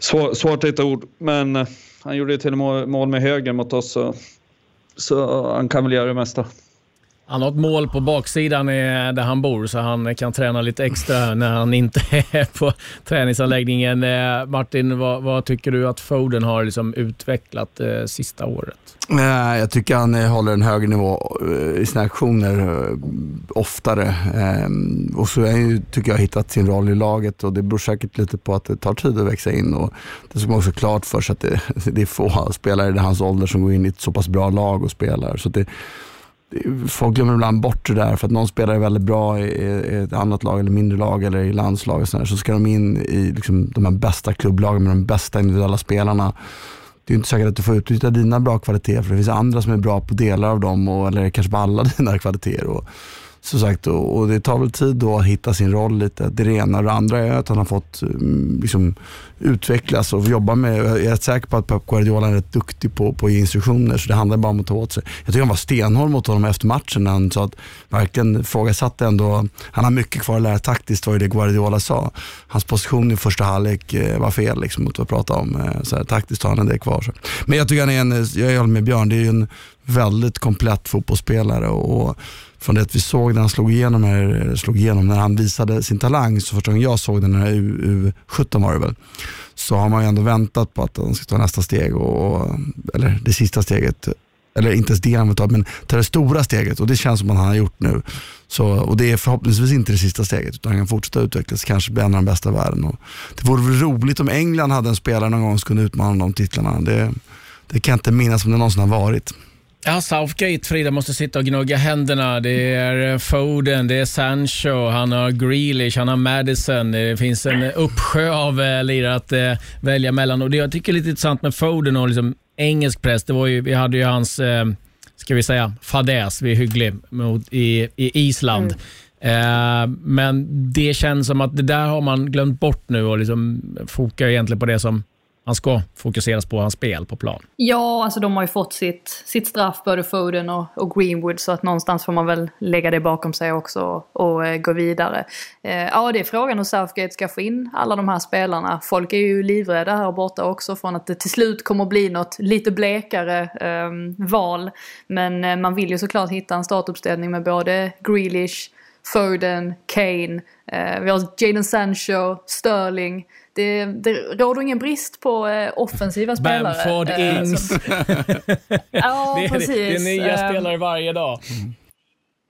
svår, svårt att hitta ord, men eh, han gjorde ju till och med mål med höger mot oss så, så eh, han kan väl göra det mesta. Han har ett mål på baksidan där han bor, så han kan träna lite extra när han inte [LAUGHS] är på träningsanläggningen. Eh, Martin, vad, vad tycker du att Foden har liksom utvecklat eh, sista året? Jag tycker han eh, håller en högre nivå eh, i sina aktioner oftare. Ehm, och så är, tycker jag hittat sin roll i laget och det beror säkert lite på att det tar tid att växa in. Och det ska man också klart för sig att det, [LAUGHS] det är få spelare i hans ålder som går in i ett så pass bra lag och spelar. Så det, folk glömmer ibland bort det där för att någon spelar väldigt bra i, i ett annat lag eller mindre lag eller i landslag och sådär. så ska de in i liksom, de här bästa klubblagen med de bästa individuella spelarna. Det är inte säkert att du får utnyttja dina bra kvaliteter för det finns andra som är bra på delar av dem och, eller kanske på alla [LAUGHS] dina kvaliteter. Och, som sagt, och, det tar väl tid då att hitta sin roll lite. Det ena och det andra är att han har fått mm, liksom, utvecklas och jobba med. Jag är rätt säker på att Pep Guardiola är rätt duktig på, på att ge instruktioner så det handlar bara om att ta åt sig. Jag tycker han var stenhård mot honom efter matchen när han sa att verkligen ifrågasatte ändå. Han har mycket kvar att lära taktiskt var ju det Guardiola sa. Hans position i första halvlek eh, var fel liksom, mot vad jag pratade om. Eh, så här, taktiskt har han en del kvar. Så. Men jag tycker han är en, jag håller med Björn, det är ju en väldigt komplett fotbollsspelare. och från det att vi såg när han slog igenom, här, eh, slog igenom när han visade sin talang, så första gången jag såg den, när U17 var det väl, så har man ju ändå väntat på att han ska ta nästa steg, och, eller det sista steget. Eller inte ens det han vill ta, men ta det stora steget och det känns som att han har gjort nu. Så, och det är förhoppningsvis inte det sista steget utan han kan fortsätta utvecklas, kanske bli en av de bästa i världen. Och det vore väl roligt om England hade en spelare någon gång som kunde utmana de titlarna. Det, det kan jag inte minnas om det någonsin har varit. Ja, Southgate, Frida, måste sitta och gnugga händerna. Det är Foden, det är Sancho, han har Grealish, han har Madison. Det finns en uppsjö av eh, lirare att eh, välja mellan. Och Det jag tycker är lite intressant med Foden och liksom engelsk press, det var ju, vi hade ju hans, eh, ska vi säga, fadäs, vi är hygglig, mot, i, i Island. Mm. Eh, men det känns som att det där har man glömt bort nu och liksom fokar egentligen på det som han ska fokuseras på hans spel på plan. Ja, alltså de har ju fått sitt, sitt straff, både Foden och, och Greenwood, så att någonstans får man väl lägga det bakom sig också och, och eh, gå vidare. Eh, ja, det är frågan hur Southgate ska få in alla de här spelarna. Folk är ju livrädda här borta också från att det till slut kommer bli något lite blekare eh, val. Men eh, man vill ju såklart hitta en startuppställning med både Grealish, Foden, Kane, eh, vi har Jadon Sancho, Sterling det, det råder ingen brist på eh, offensiva spelare. Bamford, eh, Ings. [LAUGHS] ja, det, är, precis. det är nya eh, spelare varje dag. Mm.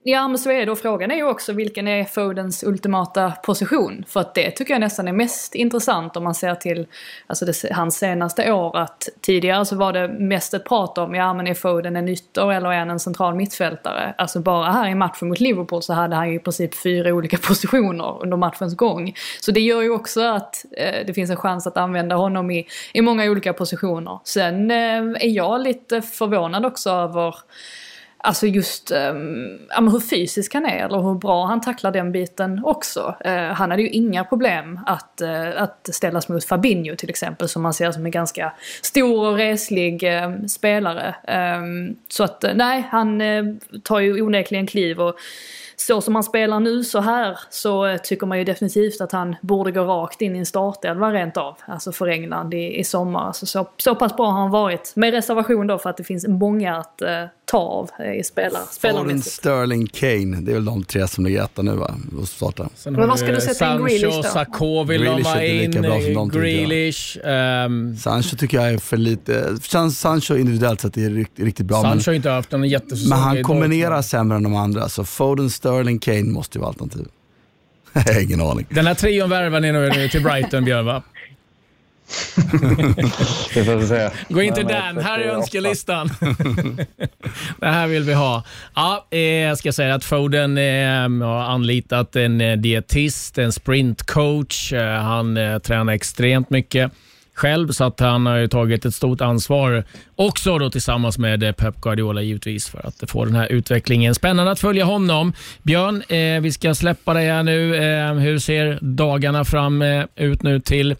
Ja men så är det och frågan är ju också vilken är Fodens ultimata position? För att det tycker jag nästan är mest intressant om man ser till alltså det, hans senaste år. Att tidigare så var det mest ett prat om, ja men är Foden en ytter eller är han en central mittfältare? Alltså bara här i matchen mot Liverpool så hade han ju i princip fyra olika [LAUGHS] positioner under matchens gång. Så det gör ju också att eh, det finns en chans att använda honom i, i många olika positioner. Sen eh, är jag lite förvånad också över Alltså just um, hur fysisk han är eller hur bra han tacklar den biten också. Uh, han hade ju inga problem att, uh, att ställas mot Fabinho till exempel som man ser som en ganska stor och reslig uh, spelare. Um, så att uh, nej, han tar ju onekligen kliv och så som han spelar nu så här så tycker man ju definitivt att han borde gå rakt in i en startelva rent av. Alltså för England i, i sommar. Alltså så, så pass bra har han varit. Med reservation då för att det finns många att uh, ta av eh, i spelar, Foden, Sterling, Kane. Det är väl de tre som ligger etta nu va? Och starta. Men vad ska du sätta in Grealish då? Sarko vill de ha in, Grealish. Um... Sancho tycker jag är för lite... Sancho individuellt sett är riktigt, riktigt bra. Sancho har inte haft en jättesäsong Men han kombinerar sämre än de andra. Så Foden, Sterling, Kane måste ju vara alternativ. [LAUGHS] Ingen aning. Den här trion värvar ni nu till Brighton, Björn va? [LAUGHS] det får säga. Gå in till Dan, här är önskelistan. [LAUGHS] det här vill vi ha. Ja, eh, jag ska säga att Foden eh, har anlitat en eh, dietist, en sprintcoach. Han tränar extremt mycket själv, så att han har ju tagit ett stort ansvar också då tillsammans med eh, Pep Guardiola givetvis för att få den här utvecklingen. Spännande att följa honom. Björn, eh, vi ska släppa dig här nu. Eh, hur ser dagarna fram eh, ut nu till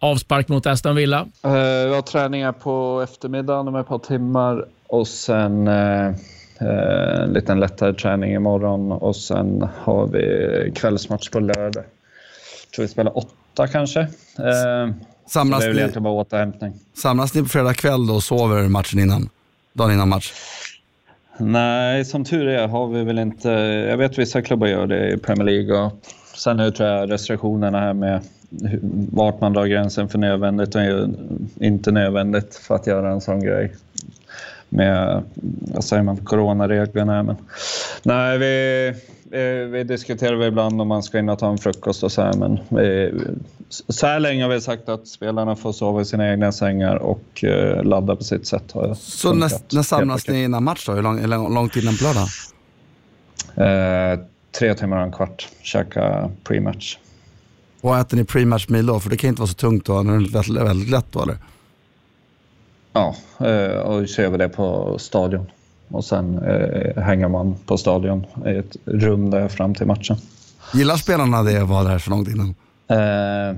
avspark mot Aston Villa? Eh, vi har träningar på eftermiddagen om ett par timmar och sen eh, en liten lättare träning imorgon och sen har vi kvällsmatch på lördag. Jag tror vi spelar åtta kanske. Eh, Samlas det är väl ni- egentligen bara återhämtning. Samlas ni på fredag kväll då och sover matchen innan? Dagen innan match? Nej, som tur är har vi väl inte... Jag vet vissa klubbar gör det i Premier League. Och sen nu tror jag restriktionerna här med vart man drar gränsen för nödvändigt och inte nödvändigt för att göra en sån grej. Med, vad säger man, coronareglerna. Men, nej, vi, vi, diskuterar ibland om man ska in och ta en frukost och så här, men vi, så här länge har vi sagt att spelarna får sova i sina egna sängar och eh, ladda på sitt sätt. Har Så när, när samlas ni innan match då? Hur lång, hur lång tid innan på lördag? Eh, tre timmar och en kvart, käka pre-match. Och äter ni pre-match meal då? För det kan inte vara så tungt då, när det är väldigt, väldigt lätt då eller? Ja, eh, och så gör vi det på stadion. Och sen eh, hänger man på stadion i ett rum där fram till matchen. Gillar spelarna det att vara där så långt innan? Eh,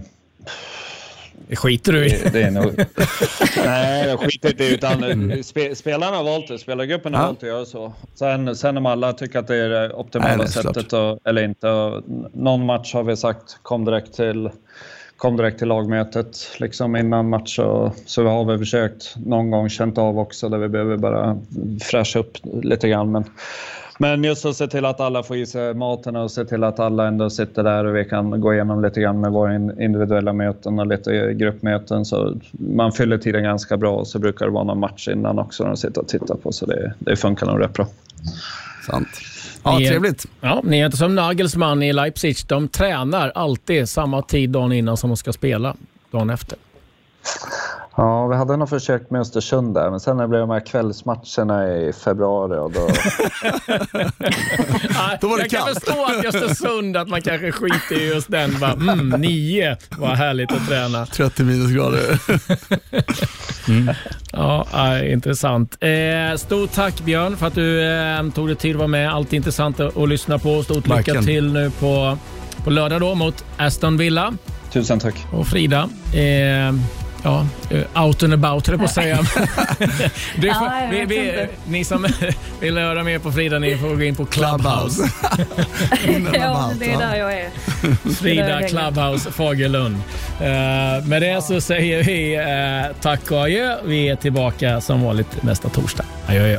det skiter du i. Det, det är nog... [LAUGHS] Nej, jag skiter inte i utan spe, spelarna har valt det. Spelargruppen har Ja. valt att göra så. Sen, sen om alla tycker att det är det optimala Nej, sättet och, eller inte. Och någon match har vi sagt kom direkt till kom direkt till lagmötet liksom innan match. Och, så vi har väl försökt någon gång känt av också där vi behöver bara fräscha upp lite grann. Men, men just att se till att alla får i sig maten och se till att alla ändå sitter där och vi kan gå igenom lite grann med våra in- individuella möten och lite gruppmöten. Så man fyller tiden ganska bra och så brukar det vara någon match innan också när de sitter och tittar på. Så det, det funkar nog rätt bra. Sant. Ja, Ni är- trevligt. Ja, ni är inte som Nagelsmann i Leipzig. De tränar alltid samma tid dagen innan som de ska spela dagen efter. Ja, vi hade nog försökt med Östersund där, men sen när det blev de här kvällsmatcherna i februari och då... [LAUGHS] Då var det jag kan kallt. förstå att Östersund att man kanske skiter i just den. Bara, mm, nio, vad härligt att träna. 30 minusgrader. Ja, äh, intressant. Eh, stort tack Björn för att du eh, tog dig tid att vara med. Alltid intressant att, att lyssna på. Stort lycka Verkligen. till nu på, på lördag då mot Aston Villa. Tusen tack. Och Frida. Eh, ja, eh, out and about höll jag på att säga. [LAUGHS] du Ja, får, jag vi, vi, ni som [LAUGHS] vill höra mer på Frida, ni får gå in på Clubhouse. [LAUGHS] ja, det är där jag är. Frida. Clubhouse Fagerlund. Eh, med det så säger vi eh, tack och adjö. Vi är tillbaka som vanligt nästa torsdag. Adjö, adjö.